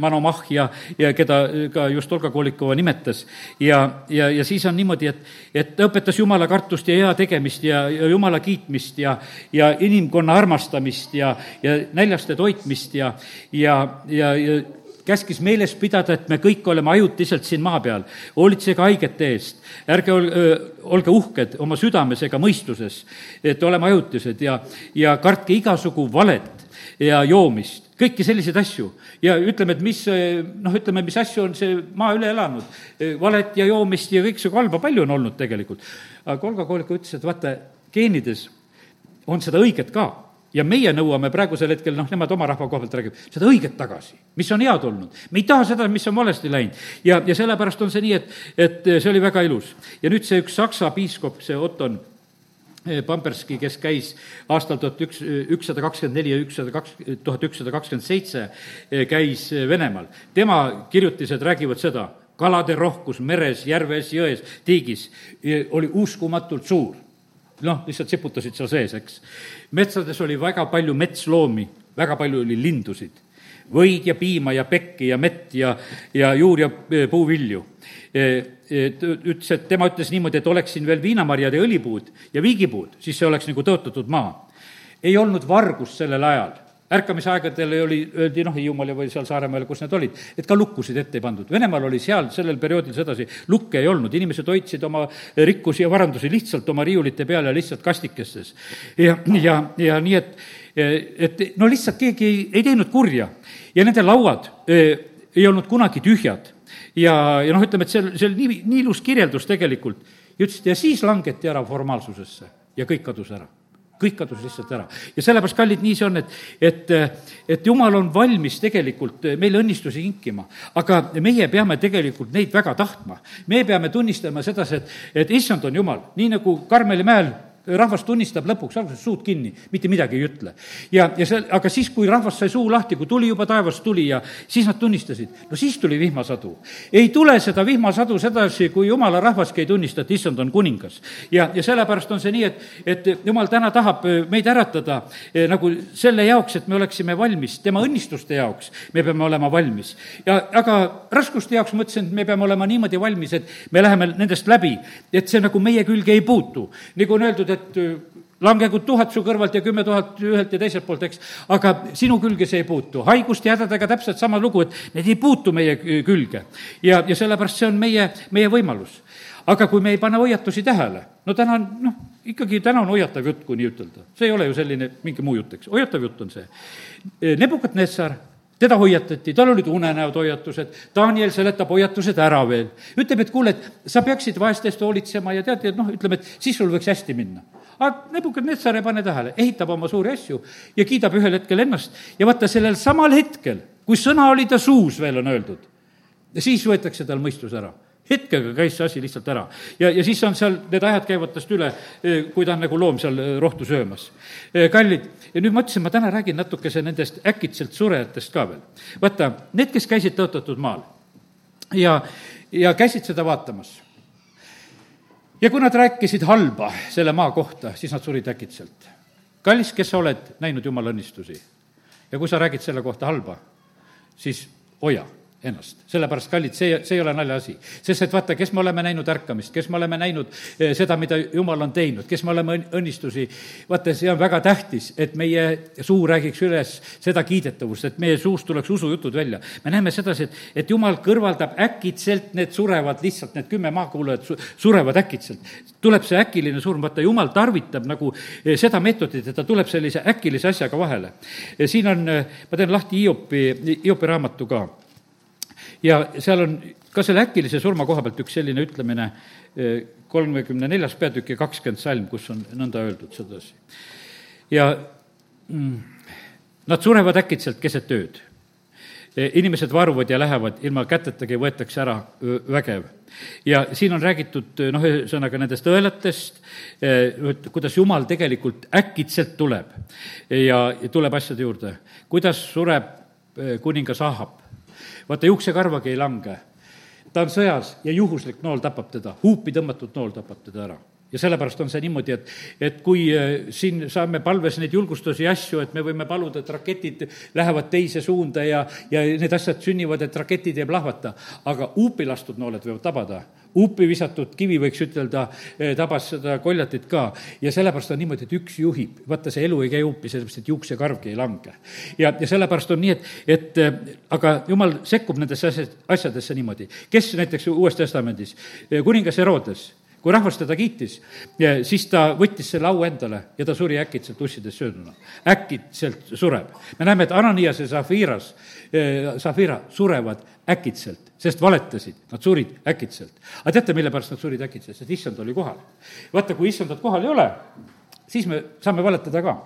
Manomah ja, ja keda ka just Olga Kolikova nimetas. ja, ja, ja siis on niimoodi, et, et ta õpetas jumala kartust ja hea tegemist ja, ja jumala kiitmist ja, ja inimkonna armastamist ja, ja näljaste toitmist ja, ja, ja, ja käskis meeles pidada, et me kõik oleme ajutiselt siin maa peal. hoolitsege haigete eest, ärge ol, öö, olge uhked oma südames ega mõistuses, et oleme ajutised ja, ja kartke igasugu valet ja joomist, kõiki selliseid asju. ja ütleme, et mis, noh, ütleme, mis asju on see maa üle elanud. valet ja joomist ja kõiksugu halba palju on olnud tegelikult. aga Olga Kooliku ütles, et vaata, geenides on seda õiget ka ja meie nõuame praegusel hetkel, noh, nemad oma rahva koha pealt räägivad, seda õiget tagasi, mis on head olnud. me ei taha seda, mis on valesti läinud. ja, ja sellepärast on see nii, et, et see oli väga ilus. ja nüüd see üks saksa piiskop, see Otton eh, Pamperski, kes käis aastal tuhat üks, ükssada kakskümmend neli ja ükssada kaks, tuhat ükssada kakskümmend seitse, eh, käis Venemaal. tema kirjutised räägivad seda, kalade rohkus meres, järves, jões, tiigis eh, oli uskumatult suur noh, lihtsalt siputasid seal sees, eks. metsades oli väga palju metsloomi, väga palju oli lindusid. võid ja piima ja pekki ja mett ja, ja juur ja e, puuvilju. E, ütles, et tema ütles niimoodi, et oleks siin veel viinamarjad ja õlipuud ja viigipuud, siis see oleks nagu tõotatud maa. ei olnud vargust sellel ajal ärkamisaegadel oli, öeldi noh, Hiiumaal või seal Saaremaal, kus need olid, et ka lukkusid ette ei pandud. Venemaal oli seal sellel perioodil sedasi, lukke ei olnud, inimesed hoidsid oma rikkusi ja varandusi lihtsalt oma riiulite peal ja lihtsalt kastikestes. ja, ja, ja nii, et, et no lihtsalt keegi ei, ei teinud kurja ja nende lauad eh, ei olnud kunagi tühjad. ja, ja noh, ütleme, et see, see oli nii, nii ilus kirjeldus tegelikult. ja ütles, et ja siis langeti ära formaalsusesse ja kõik kadus ära kõik kadus lihtsalt ära. ja sellepärast, kallid, nii see on, et, et, et jumal on valmis tegelikult meile õnnistusi kinkima, aga meie peame tegelikult neid väga tahtma. me peame tunnistama sedasi, et, et issand on jumal, nii nagu Karmeli mäel rahvas tunnistab lõpuks alguses suud kinni, mitte midagi ei ütle. ja, ja see, aga siis, kui rahvas sai suu lahti, kui tuli juba taevast tuli ja siis nad tunnistasid, no siis tuli vihmasadu. ei tule seda vihmasadu sedasi, kui jumala rahvaski ei tunnista, et issand on kuningas. ja, ja sellepärast on see nii, et, et jumal täna tahab eh, meid äratada eh, nagu selle jaoks, et me oleksime valmis, tema õnnistuste jaoks me peame olema valmis. ja aga raskuste jaoks mõtlesin, et me peame olema niimoodi valmis, et me läheme nendest läbi, et see nagu meie külge ei puutu. nagu on öeldud, et äh, langegu tuhat su kõrvalt ja kümme tuhat ühelt ja teiselt poolt, eks, aga sinu külge see ei puutu. haiguste ja hädadega täpselt sama lugu, et need ei puutu meie külge. ja, ja sellepärast see on meie, meie võimalus. aga kui me ei pane hoiatusi tähele, no täna on, noh, ikkagi täna on hoiatav jutt, kui nii ütelda. see ei ole ju selline mingi muu jutt, eks, hoiatav jutt on see. Nebukat-Nessar teda hoiatati, tal olid unenäod hoiatused, Daniel seletab hoiatused ära veel. ütleb, et kuule, et sa peaksid vaeste eest hoolitsema ja tead, et noh, ütleme, et siis sul võiks hästi minna. aga Nebukadnetsar ei pane tähele, ehitab oma suuri asju ja kiidab ühel hetkel ennast ja vaata, sellel samal hetkel, kui sõna oli ta suus, veel on öeldud, siis võetakse tal mõistus ära hetkega käis see asi lihtsalt ära. ja, ja siis on seal, need ajad käivad tast üle, eh, kui ta on nagu loom seal eh, rohtu söömas. Eh, kallid, ja nüüd ma mõtlesin, ma täna räägin natukese nendest äkitselt surejatest ka veel. vaata, need, kes käisid tõotatud maal ja, ja käisid seda vaatamas. ja kui nad rääkisid halba selle maa kohta, siis nad surid äkitselt. kallis, kes sa oled näinud jumala õnnistusi ja kui sa räägid selle kohta halba, siis hoia ennast. sellepärast, kallid, see, see ei ole naljaasi. sest et vaata, kes me oleme näinud ärkamist, kes me oleme näinud eh, seda, mida Jumal on teinud, kes me oleme õnnistusi, vaata, see on väga tähtis, et meie suu räägiks üles seda kiidetavust, et meie suust tuleks usujutud välja. me näeme sedasi, et, et Jumal kõrvaldab äkitselt need surevad, lihtsalt need kümme maakuulajat su-, surevad äkitselt. tuleb see äkiline surm, vaata, Jumal tarvitab nagu eh, seda meetodit, et ta tuleb sellise äkilise asjaga vahele. siin on, eh, ma teen lahti Hiopi, Hiopi raamatu ka ja seal on ka selle äkilise surma koha pealt üks selline ütlemine, eh, kolmekümne neljas peatükk ja kakskümmend salm, kus on nõnda öeldud sedasi. ja mm, nad surevad äkitselt keset ööd. Eh, inimesed varuvad ja lähevad, ilma kätetagi võetakse ära vägev. ja siin on räägitud noh, ühesõnaga nendest õelatest, kuidas Jumal tegelikult äkitselt tuleb ja tuleb asjade juurde. kuidas sureb kuningas Ahab, vaata, juuksekarvagi ei lange. ta on sõjas ja juhuslik nool tapab teda, huupi tõmmatud nool tapab teda ära ja sellepärast on see niimoodi, et, et kui äh, siin saame palves neid julgustusi ja asju, et me võime paluda, et raketid lähevad teise suunda ja, ja need asjad sünnivad, et raketid ei plahvata, aga huupi lastud nooled võivad tabada uppi visatud kivi, võiks ütelda, eh, tabas seda koljatit ka. ja sellepärast on niimoodi, et üks juhib. vaata, see elu ei käi uppi, sellepärast et juuksekarvgi ei lange. ja, ja sellepärast on nii, et, et eh, aga jumal sekkub nendesse asjad, asjadesse niimoodi. kes näiteks Uues Testamendis, kuningas Herodes kui rahvas teda kiitis, siis ta võttis selle au endale ja ta suri äkitselt ussides sööduna. äkitselt sureb. me näeme, et Ananias ja Zafiras, Zafira surevad äkitselt sest valetasid, nad surid äkitselt. aga teate, mille pärast nad surid äkitselt, sest issand oli kohal. vaata, kui issandat kohal ei ole, siis me saame valetada ka.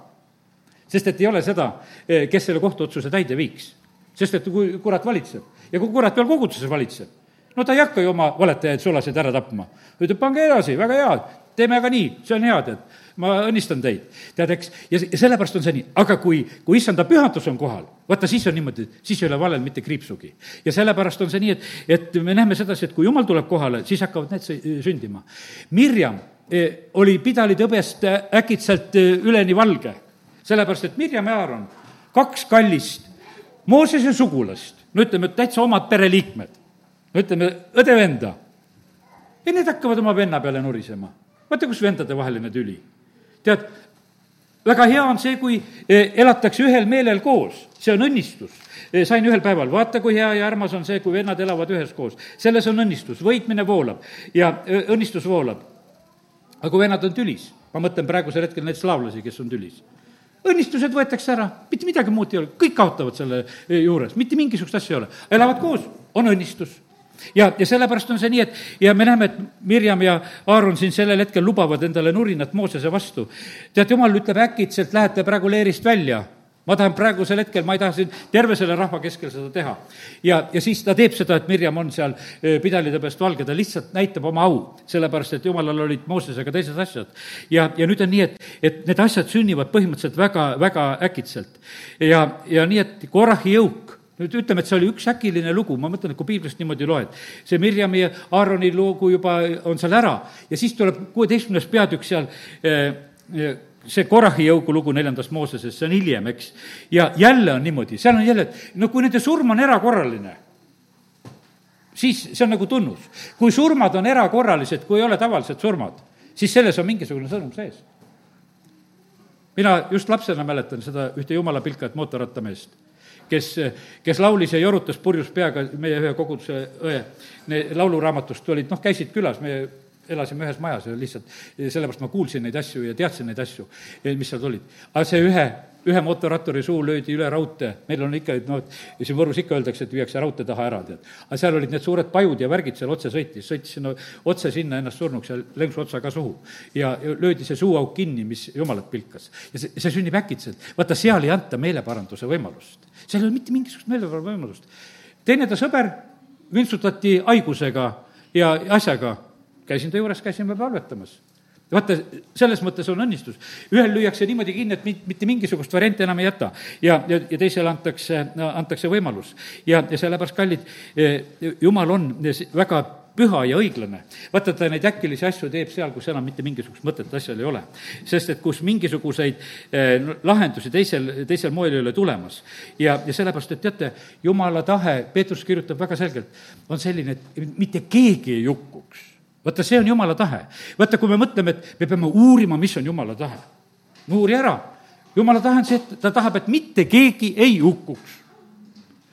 sest et ei ole seda, eh, kes selle kohtuotsuse täide viiks. sest et kui kurat valitseb ja kui kurat veel koguduses valitseb, no ta ei hakka ju oma valetajaid sulaseid ära tapma. ütleb, pange edasi, väga hea, teeme aga nii, see on hea, tead ma õnnistan teid. tead, eks, ja, sellepärast on see nii, aga kui, kui issanda pühadus on kohal, vaata, siis on niimoodi, siis ei ole valel mitte kriipsugi. ja sellepärast on see nii, et, et me näeme sedasi, et kui jumal tuleb kohale, siis hakkavad need sündima. Mirjam eh, oli pidalitõbest äkitselt eh, üleni valge, sellepärast et Mirjam ja Aaron, kaks kallist, Moosese sugulast, no ütleme, täitsa omad pereliikmed, ütleme, õde-venda. ja need hakkavad oma venna peale nurisema. vaata, kus vendadevaheline tüli. tead, väga hea on see, kui eh, elatakse ühel meelel koos, see on õnnistus eh, sain ühel päeval, vaata kui hea ja armas on see, kui vennad elavad üheskoos. selles on õnnistus, võitmine voolab ja eh, õnnistus voolab. aga kui vennad on tülis, ma mõtlen praegusel hetkel neid slaavlasi, kes on tülis õnnistused võetakse ära, mitte midagi muud ei ole, kõik kaotavad selle juures, mitte mingisugust asja ei ole. elavad koos, on õnnistus ja, ja sellepärast on see nii, et ja me näeme, et Mirjam ja Aaron siin sellel hetkel lubavad endale nurinat Moosese vastu. tead, jumal ütleb äkitselt, lähete praegu leerist välja ma tahan praegusel hetkel, ma ei taha siin terve selle rahva keskel seda teha. ja, ja siis ta teeb seda, et Mirjam on seal pidalide peast valge, ta lihtsalt näitab oma au, sellepärast et jumalal olid Moosesega teised asjad. ja, ja nüüd on nii, et, et need asjad sünnivad põhimõtteliselt väga, väga äkitselt. ja, ja nii, et Korahi jõuk nüüd ütleme, et see oli üks äkiline lugu, ma mõtlen, et kui piiblist niimoodi loed, see Mirjami ja Aaroni lugu juba on seal ära ja siis tuleb kuueteistkümnes peatükk seal eh, see Korahi jõugu lugu neljandast Moosesest, see on hiljem, eks. ja jälle on niimoodi, seal on jälle, et no kui nende surm on erakorraline, siis see on nagu tunnus. kui surmad on erakorralised, kui ei ole tavalised surmad, siis selles on mingisugune sõnum sees. mina just lapsena mäletan seda ühte jumala pilkat mootorrattameest kes, kes laulis ja jorutas purjus peaga meie ühe koguduse õe lauluraamatust olid, noh, käisid külas, meie elasime ühes majas ja lihtsalt sellepärast ma kuulsin neid asju ja teadsin neid asju, mis seal olid. aga see ühe, ühe mootorratturi suu löödi üle raudtee, meil on ikka, et noh, et siin Võrus ikka öeldakse, et viiakse raudtee taha ära, tead. aga seal olid need suured pajud ja värgid seal otse sõitis, sõitis sinna otse sinna ennast surnuks ja lenksu otsa ka suhu. ja löödi see suuauk kinni, mis jumalat pilkas. ja see, see sünnib äkitselt. vaata, seal ei anta meeleparanduse võimalust. seal ei ole mitte mingisugust meeleparanduse võimalust. teine ta sõber vintsutati haigusega ja asjaga käisin ta juures, käisime palvetamas vaata, selles mõttes on õnnistus. ühel lüüakse niimoodi kinni, et mitte mingisugust varianti enam ei jäta ja, ja, ja teisele antakse, antakse võimalus. ja, ja sellepärast, kallid, eh, jumal on väga püha ja õiglane. vaata, ta neid äkilisi asju teeb seal, kus enam mitte mingisugust mõtet asjal ei ole. sest et kus mingisuguseid eh, lahendusi teisel, teisel moel ei ole tulemas. ja, ja sellepärast, et teate, jumala tahe, Peetrus kirjutab väga selgelt, on selline, et mitte keegi ei hukkuks vaata, see on jumala tahe. vaata, kui me mõtleme, et me peame uurima, mis on jumala tahe. no uuri ära. jumala tahe on see, et ta tahab, et mitte keegi ei hukkuks.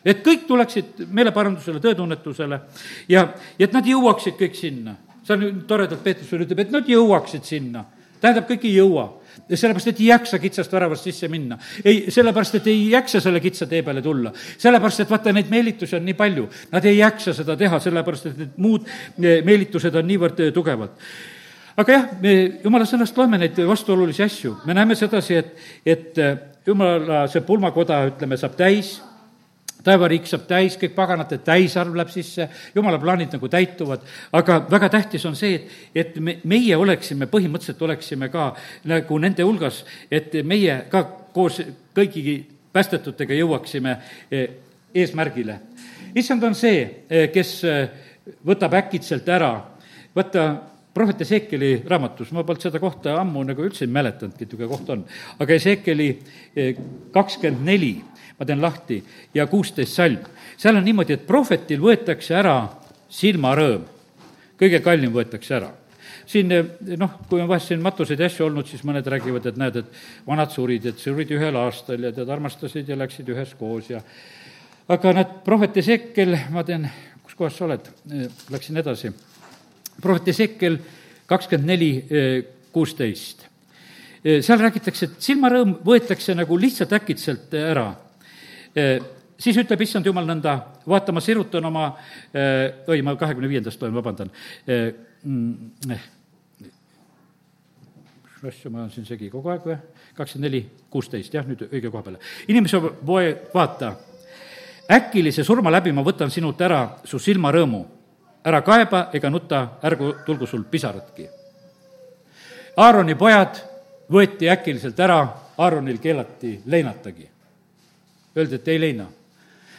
et kõik tuleksid meeleparandusele, tõetunnetusele ja, ja et nad jõuaksid kõik sinna. see on toredalt, Peetrus veel ütleb, et nad jõuaksid sinna. Tähendab, kõik ei jõua. Sellepärast, et ei jaksa kitsast väravast sisse minna. ei, sellepärast, et ei jaksa selle kitsa tee peale tulla. sellepärast, et vaata, neid meelitusi on nii palju, nad ei jaksa seda teha, sellepärast et need muud eh, meelitused on niivõrd eh, tugevad aga jah, me jumala sõnast loeme neid vastuolulisi asju, me näeme sedasi, et, et eh, jumala see pulmakoda, ütleme, saab täis taevariik saab täis, kõik paganate täisarv läheb sisse, jumala plaanid nagu täituvad, aga väga tähtis on see, et, et me, meie oleksime, põhimõtteliselt oleksime ka nagu nende hulgas, et meie ka koos kõigi päästetutega jõuaksime e, eesmärgile. issand on see, e, kes e, võtab äkitselt ära, vaata, prohvet Ezekieli raamatus, ma polnud seda kohta ammu nagu üldse ei mäletanudki, et niisugune koht on, aga Ezekieli kakskümmend neli ma teen lahti, ja kuusteist salm. seal on niimoodi, et prohvetil võetakse ära silmarõõm, kõige kallim võetakse ära. Siin noh, kui on vahest siin matuseid ja asju olnud, siis mõned räägivad, et näed, et vanad surid, et surid ühel aastal ja tead, armastasid ja läksid üheskoos ja aga näed, prohvet Ezekiel, ma teen, kus kohas sa oled, läksin edasi, prohvet Ezekiel kakskümmend neli, kuusteist. seal räägitakse, et silmarõõm võetakse nagu lihtsalt äkitselt ära siis ütleb issand jumal nõnda, vaata, ma sirutan oma, oi, ma kahekümne viiendast loen, vabandan. Mm, asju ma olen siin segi kogu aeg või? kakskümmend neli, kuusteist, jah, nüüd õige koha peale. inimese poe, vaata, äkilise surma läbi ma võtan sinult ära su silmarõõmu. ära kaeba ega nuta, ärgu tulgu sul pisaratki. Aaroni pojad võeti äkiliselt ära, Aaronil keelati leinatagi Öeldi, et ei leina.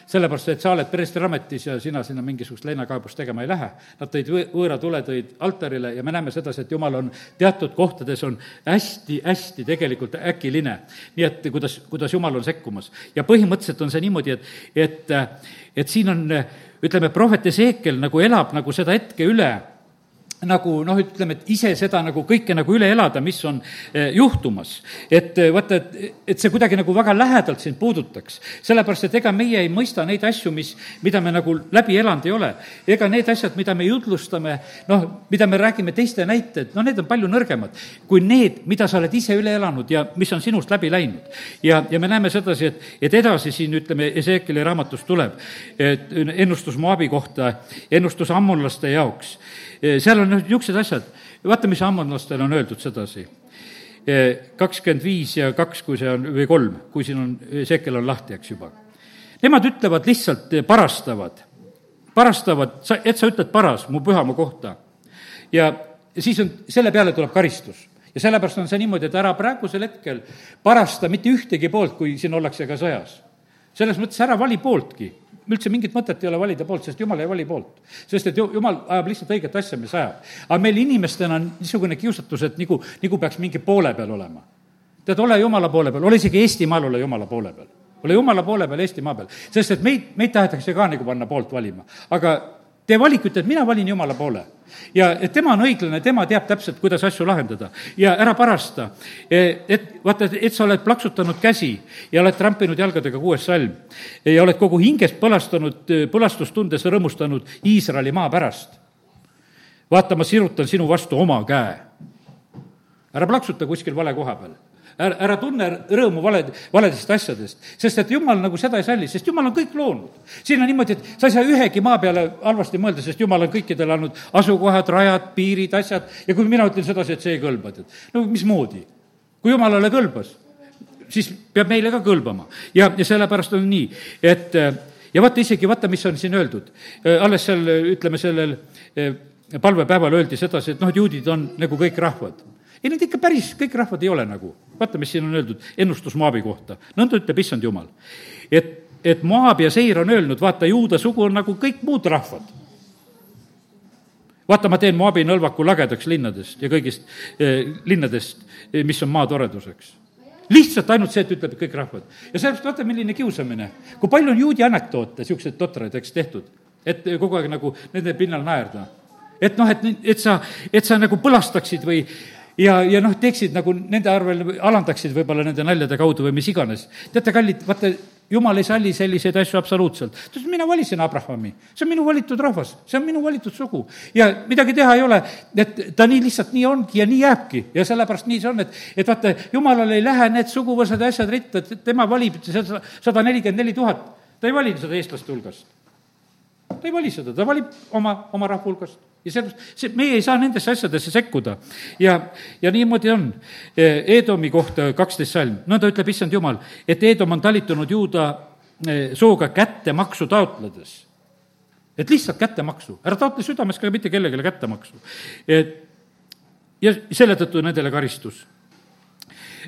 sellepärast, et sa oled preestriametis ja sina sinna mingisugust leinakaebust tegema ei lähe. Nad tõid võ-, võõra tule, tõid altarile ja me näeme sedasi, et jumal on teatud kohtades on hästi, hästi tegelikult äkiline. nii et kuidas, kuidas jumal on sekkumas. ja põhimõtteliselt on see niimoodi, et, et, et siin on, ütleme, prohvet Ezekiel nagu elab nagu seda hetke üle nagu noh, ütleme, et ise seda nagu kõike nagu üle elada, mis on eh, juhtumas. et eh, vaata, et, et see kuidagi nagu väga lähedalt sind puudutaks. sellepärast, et ega meie ei mõista neid asju, mis, mida me nagu läbi elanud ei ole. ega need asjad, mida me jutlustame, noh, mida me räägime teiste näited, no need on palju nõrgemad kui need, mida sa oled ise üle elanud ja mis on sinust läbi läinud. ja, ja me näeme sedasi, et, et edasi siin ütleme, Ezekieli raamatus tuleb, et ennustus Moabi kohta, ennustus ammonlaste jaoks seal on niisugused asjad, vaata, mis ammonlastele on öeldud sedasi. kakskümmend viis ja kaks, kui see on, või kolm, kui siin on, Sekel on lahti, eks juba. Nemad ütlevad lihtsalt, parastavad, parastavad, sa, et sa ütled paras mu pühamaa kohta. ja siis on, selle peale tuleb karistus ja sellepärast on see niimoodi, et ära praegusel hetkel parasta mitte ühtegi poolt, kui siin ollakse ka sõjas. selles mõttes ära vali pooltki üldse mingit mõtet ei ole valida poolt, sest jumal ei vali poolt. sest et ju-, jumal ajab lihtsalt õiget asja, mis ajab. aga meil inimestena on niisugune kiusatus, et nagu, nagu peaks mingi poole peal olema. tead, ole jumala poole peal, ole isegi Eestimaal, ole jumala poole peal. ole jumala poole peal Eestimaa peal, sest et meid, meid tahetakse ka nagu panna poolt valima. aga tee valik, ütle, et mina valin Jumala poole. ja et tema on õiglane, tema teab täpselt, kuidas asju lahendada. ja ära parasta. E, et vaata, et sa oled plaksutanud käsi ja oled trampinud jalgadega kuues salm ja oled kogu hingest põlastanud, põlastustundes rõõmustanud Iisraeli maa pärast. vaata, ma sirutan sinu vastu oma käe. ära plaksuta kuskil vale koha peal ära, ära tunne rõõmu valed, valedest asjadest, sest et jumal nagu seda ei salli, sest jumal on kõik loonud. siin on niimoodi, et sa ei saa ühegi maa peale halvasti mõelda, sest jumal on kõikidele andnud asukohad, rajad, piirid, asjad, ja kui mina ütlen sedasi, et see ei kõlba, tead, no mismoodi? kui jumalale kõlbas, siis peab meile ka kõlbama. ja, ja sellepärast on nii, et ja vaata isegi, vaata, mis on siin öeldud. alles seal, ütleme, sellel palvepäeval öeldi sedasi, et noh, et juudid on nagu kõik rahvad ei, need ikka päris kõik rahvad ei ole nagu. vaata, mis siin on öeldud, ennustus Moabi kohta. nõnda ütleb issand jumal. et, et Moab ja Seir on öelnud, vaata, juuda sugu on nagu kõik muud rahvad. vaata, ma teen Moabi nõlvaku lagedaks linnadest ja kõigist eh, linnadest, eh, mis on maatoreduseks lihtsalt ainult see, et ütleb, kõik rahvad. ja sellepärast vaata, milline kiusamine. kui palju on juudi anekdoote, niisuguseid totraid, eks, tehtud, et kogu aeg nagu nende pinnal naerda. et noh, et, et sa, et sa nagu põlastaksid või, ja, ja noh, teeksid nagu nende arvel, alandaksid võib-olla nende naljade kaudu või mis iganes. teate, kallid, vaata, jumal ei salli selliseid asju absoluutselt. ta ütles, mina valisin Abrahami, see on minu valitud rahvas, see on minu valitud sugu. ja midagi teha ei ole, et ta nii lihtsalt nii ongi ja nii jääbki ja sellepärast nii see on, et, et vaata, jumalal ei lähe need suguvõsad ja asjad ritta, et tema valib sada nelikümmend neli tuhat. ta ei vali seda eestlaste hulgast. ta ei vali seda, ta valib oma, oma rahva hulgast ja sellepärast, see, meie ei saa nendesse asjadesse sekkuda. ja, ja niimoodi on. Eedomi kohta kaksteist salm, nõnda ütleb issand jumal, et Eedom on talitunud juuda eh, sooga kättemaksu taotledes. et lihtsalt kättemaksu, ära taotle südames ka mitte kellelegi kättemaksu. et ja selle tõttu nendele karistus.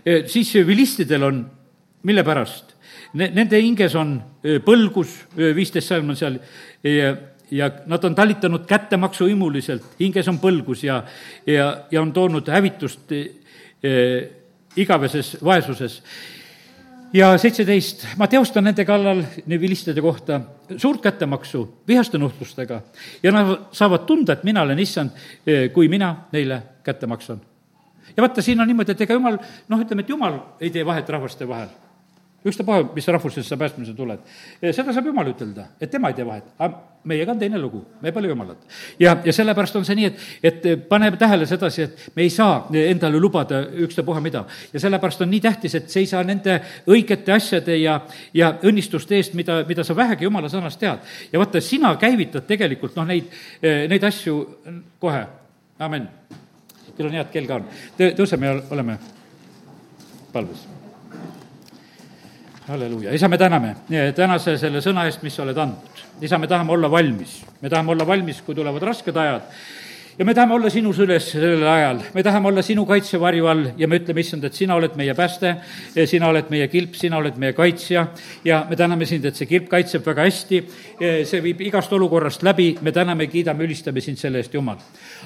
Eh, siis vilistidel on, mille pärast? Nende hinges on eh, põlgus, viisteist salm on seal ja nad on talitanud kättemaksu himuliselt, hinges on põlgus ja, ja, ja on toonud hävitust e, igaveses vaesuses. ja seitseteist, ma teostan nende kallal, vilistide kohta, suurt kättemaksu vihaste nuhtlustega ja nad saavad tunda, et mina olen issand, e, kui mina neile kätte maksan. ja vaata, siin on niimoodi, et ega jumal, noh, ütleme, et jumal ei tee vahet rahvaste vahel ükstapuha, mis rahvusesse sa päästmisele tuled. seda saab Jumal ütelda, et tema ei tee vahet, aga meiega on teine lugu, me pole Jumalat. ja, ja sellepärast on see nii, et, et pane tähele sedasi, et me ei saa endale lubada ükstapuha mida. ja sellepärast on nii tähtis, et seisa nende õigete asjade ja, ja õnnistuste eest, mida, mida sa vähegi Jumala sõnast tead. ja vaata, sina käivitad tegelikult noh, neid, neid asju kohe, amin. kell on hea, et kell ka on. tõuseme ja oleme palves halleluuja, isa, me täname tänase selle sõna eest, mis sa oled andnud. isa, me tahame olla valmis, me tahame olla valmis, kui tulevad rasked ajad. Ja me tahame olla sinu süles sellel ajal, me tahame olla sinu kaitsevarju all ja me ütleme, issand, et sina oled meie pääste, sina oled meie kilp, sina oled meie kaitsja. Ja me täname sind, et see kilp kaitseb väga hästi, see viib igast olukorrast läbi, me täname, kiidame, ülistame sind selle eest, Jumal.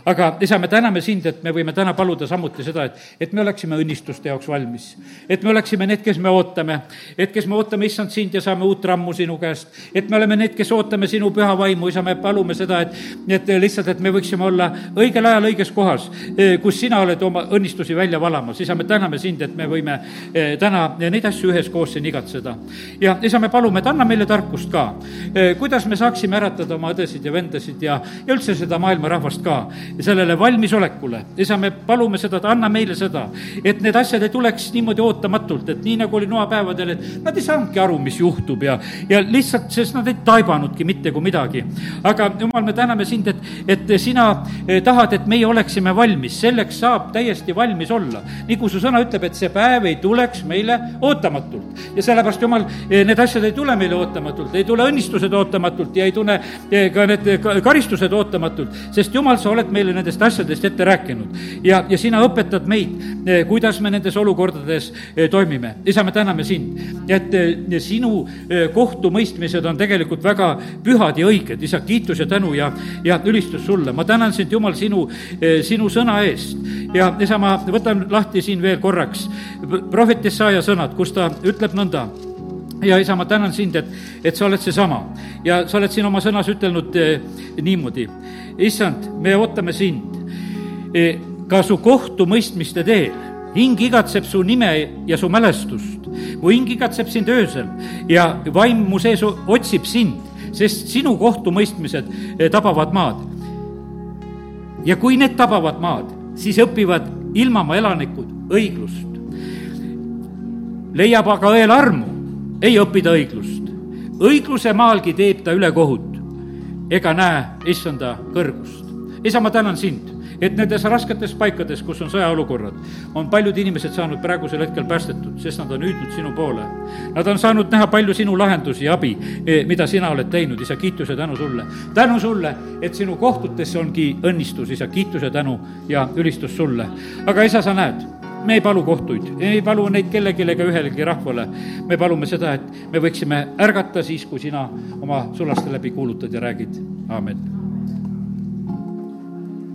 Aga isa, me täname sind, et me võime täna paluda samuti seda, et, et me oleksime õnnistuste jaoks valmis. et me oleksime need, kes me ootame, et kes me ootame, issand, sind ja saame uut rammu sinu käest. et me oleme need, kes ootame sinu püha vaimu, isa, me palume seda, et, et lihtsalt, et me võiksime olla õigel ajal õiges kohas, eh, kus sina oled oma õnnistusi välja valamas. isa, me täname sind, et me võime eh, täna neid asju üheskoos siin igatseda. ja isa, me palume, et anna meile tarkust ka, eh, kuidas me saaksime äratada oma õdesid ja vendasid ja, ja üldse seda maailma rahvast ka sellele valmisolekule. isa, me palume seda, et anna meile seda, et need asjad ei tuleks niimoodi ootamatult, et nii nagu oli noapäevadel, et nad ei saanudki aru, mis juhtub ja, ja lihtsalt, sest nad ei taibanudki mitte kui midagi. aga jumal, me täname sind, et, et sina tahad, et meie oleksime valmis, selleks saab täiesti valmis olla. nii kui su sõna ütleb, et see päev ei tuleks meile ootamatult. ja sellepärast, jumal, need asjad ei tule meile ootamatult, ei tule õnnistused ootamatult ja ei tule ka need karistused ootamatult, sest jumal, sa oled meile nendest asjadest ette rääkinud. ja, ja sina õpetad meid, kuidas me nendes olukordades toimime. isa, me täname sind, et sinu kohtumõistmised on tegelikult väga pühad ja õiged, isa, kiitus ja tänu ja, ja ülistus sulle. ma tänan sind, Jumal, sinu, sinu sõna eest ja isa, ma võtan lahti siin veel korraks prohvet Jesaja sõnad, kus ta ütleb nõnda ja isa, ma tänan sind, et, et sa oled seesama ja sa oled siin oma sõnas ütelnud eh, niimoodi. issand, me ootame sind eh, ka su kohtumõistmiste teel. hing igatseb su nime ja su mälestust. mu hing igatseb sind öösel ja vaim mu sees otsib sind, sest sinu kohtumõistmised eh, tabavad maad. ja kui need tabavad maad, siis õpivad ilmamaa elanikud õiglust. leiab aga õel armu ei õpi ta õiglust. õigluse maalgi teeb ta ülekohut ega näe issanda kõrgust. isa, ma tänan sind, et nendes rasketes paikades, kus on sõjaolukorrad, on paljud inimesed saanud praegusel hetkel päästetud, sest nad on hüüdnud sinu poole. Nad on saanud näha palju sinu lahendusi ja abi, eh, mida sina oled teinud, isa, kiituse tänu sulle. tänu sulle, et sinu kohtutes ongi õnnistus, isa, kiituse tänu ja ülistus sulle. aga isa, sa näed me ei palu kohtuid, ei palu neid kellelegi ega ühelegi rahvale. me palume seda, et me võiksime ärgata siis, kui sina oma sulaste läbi kuulutad ja räägid, aamen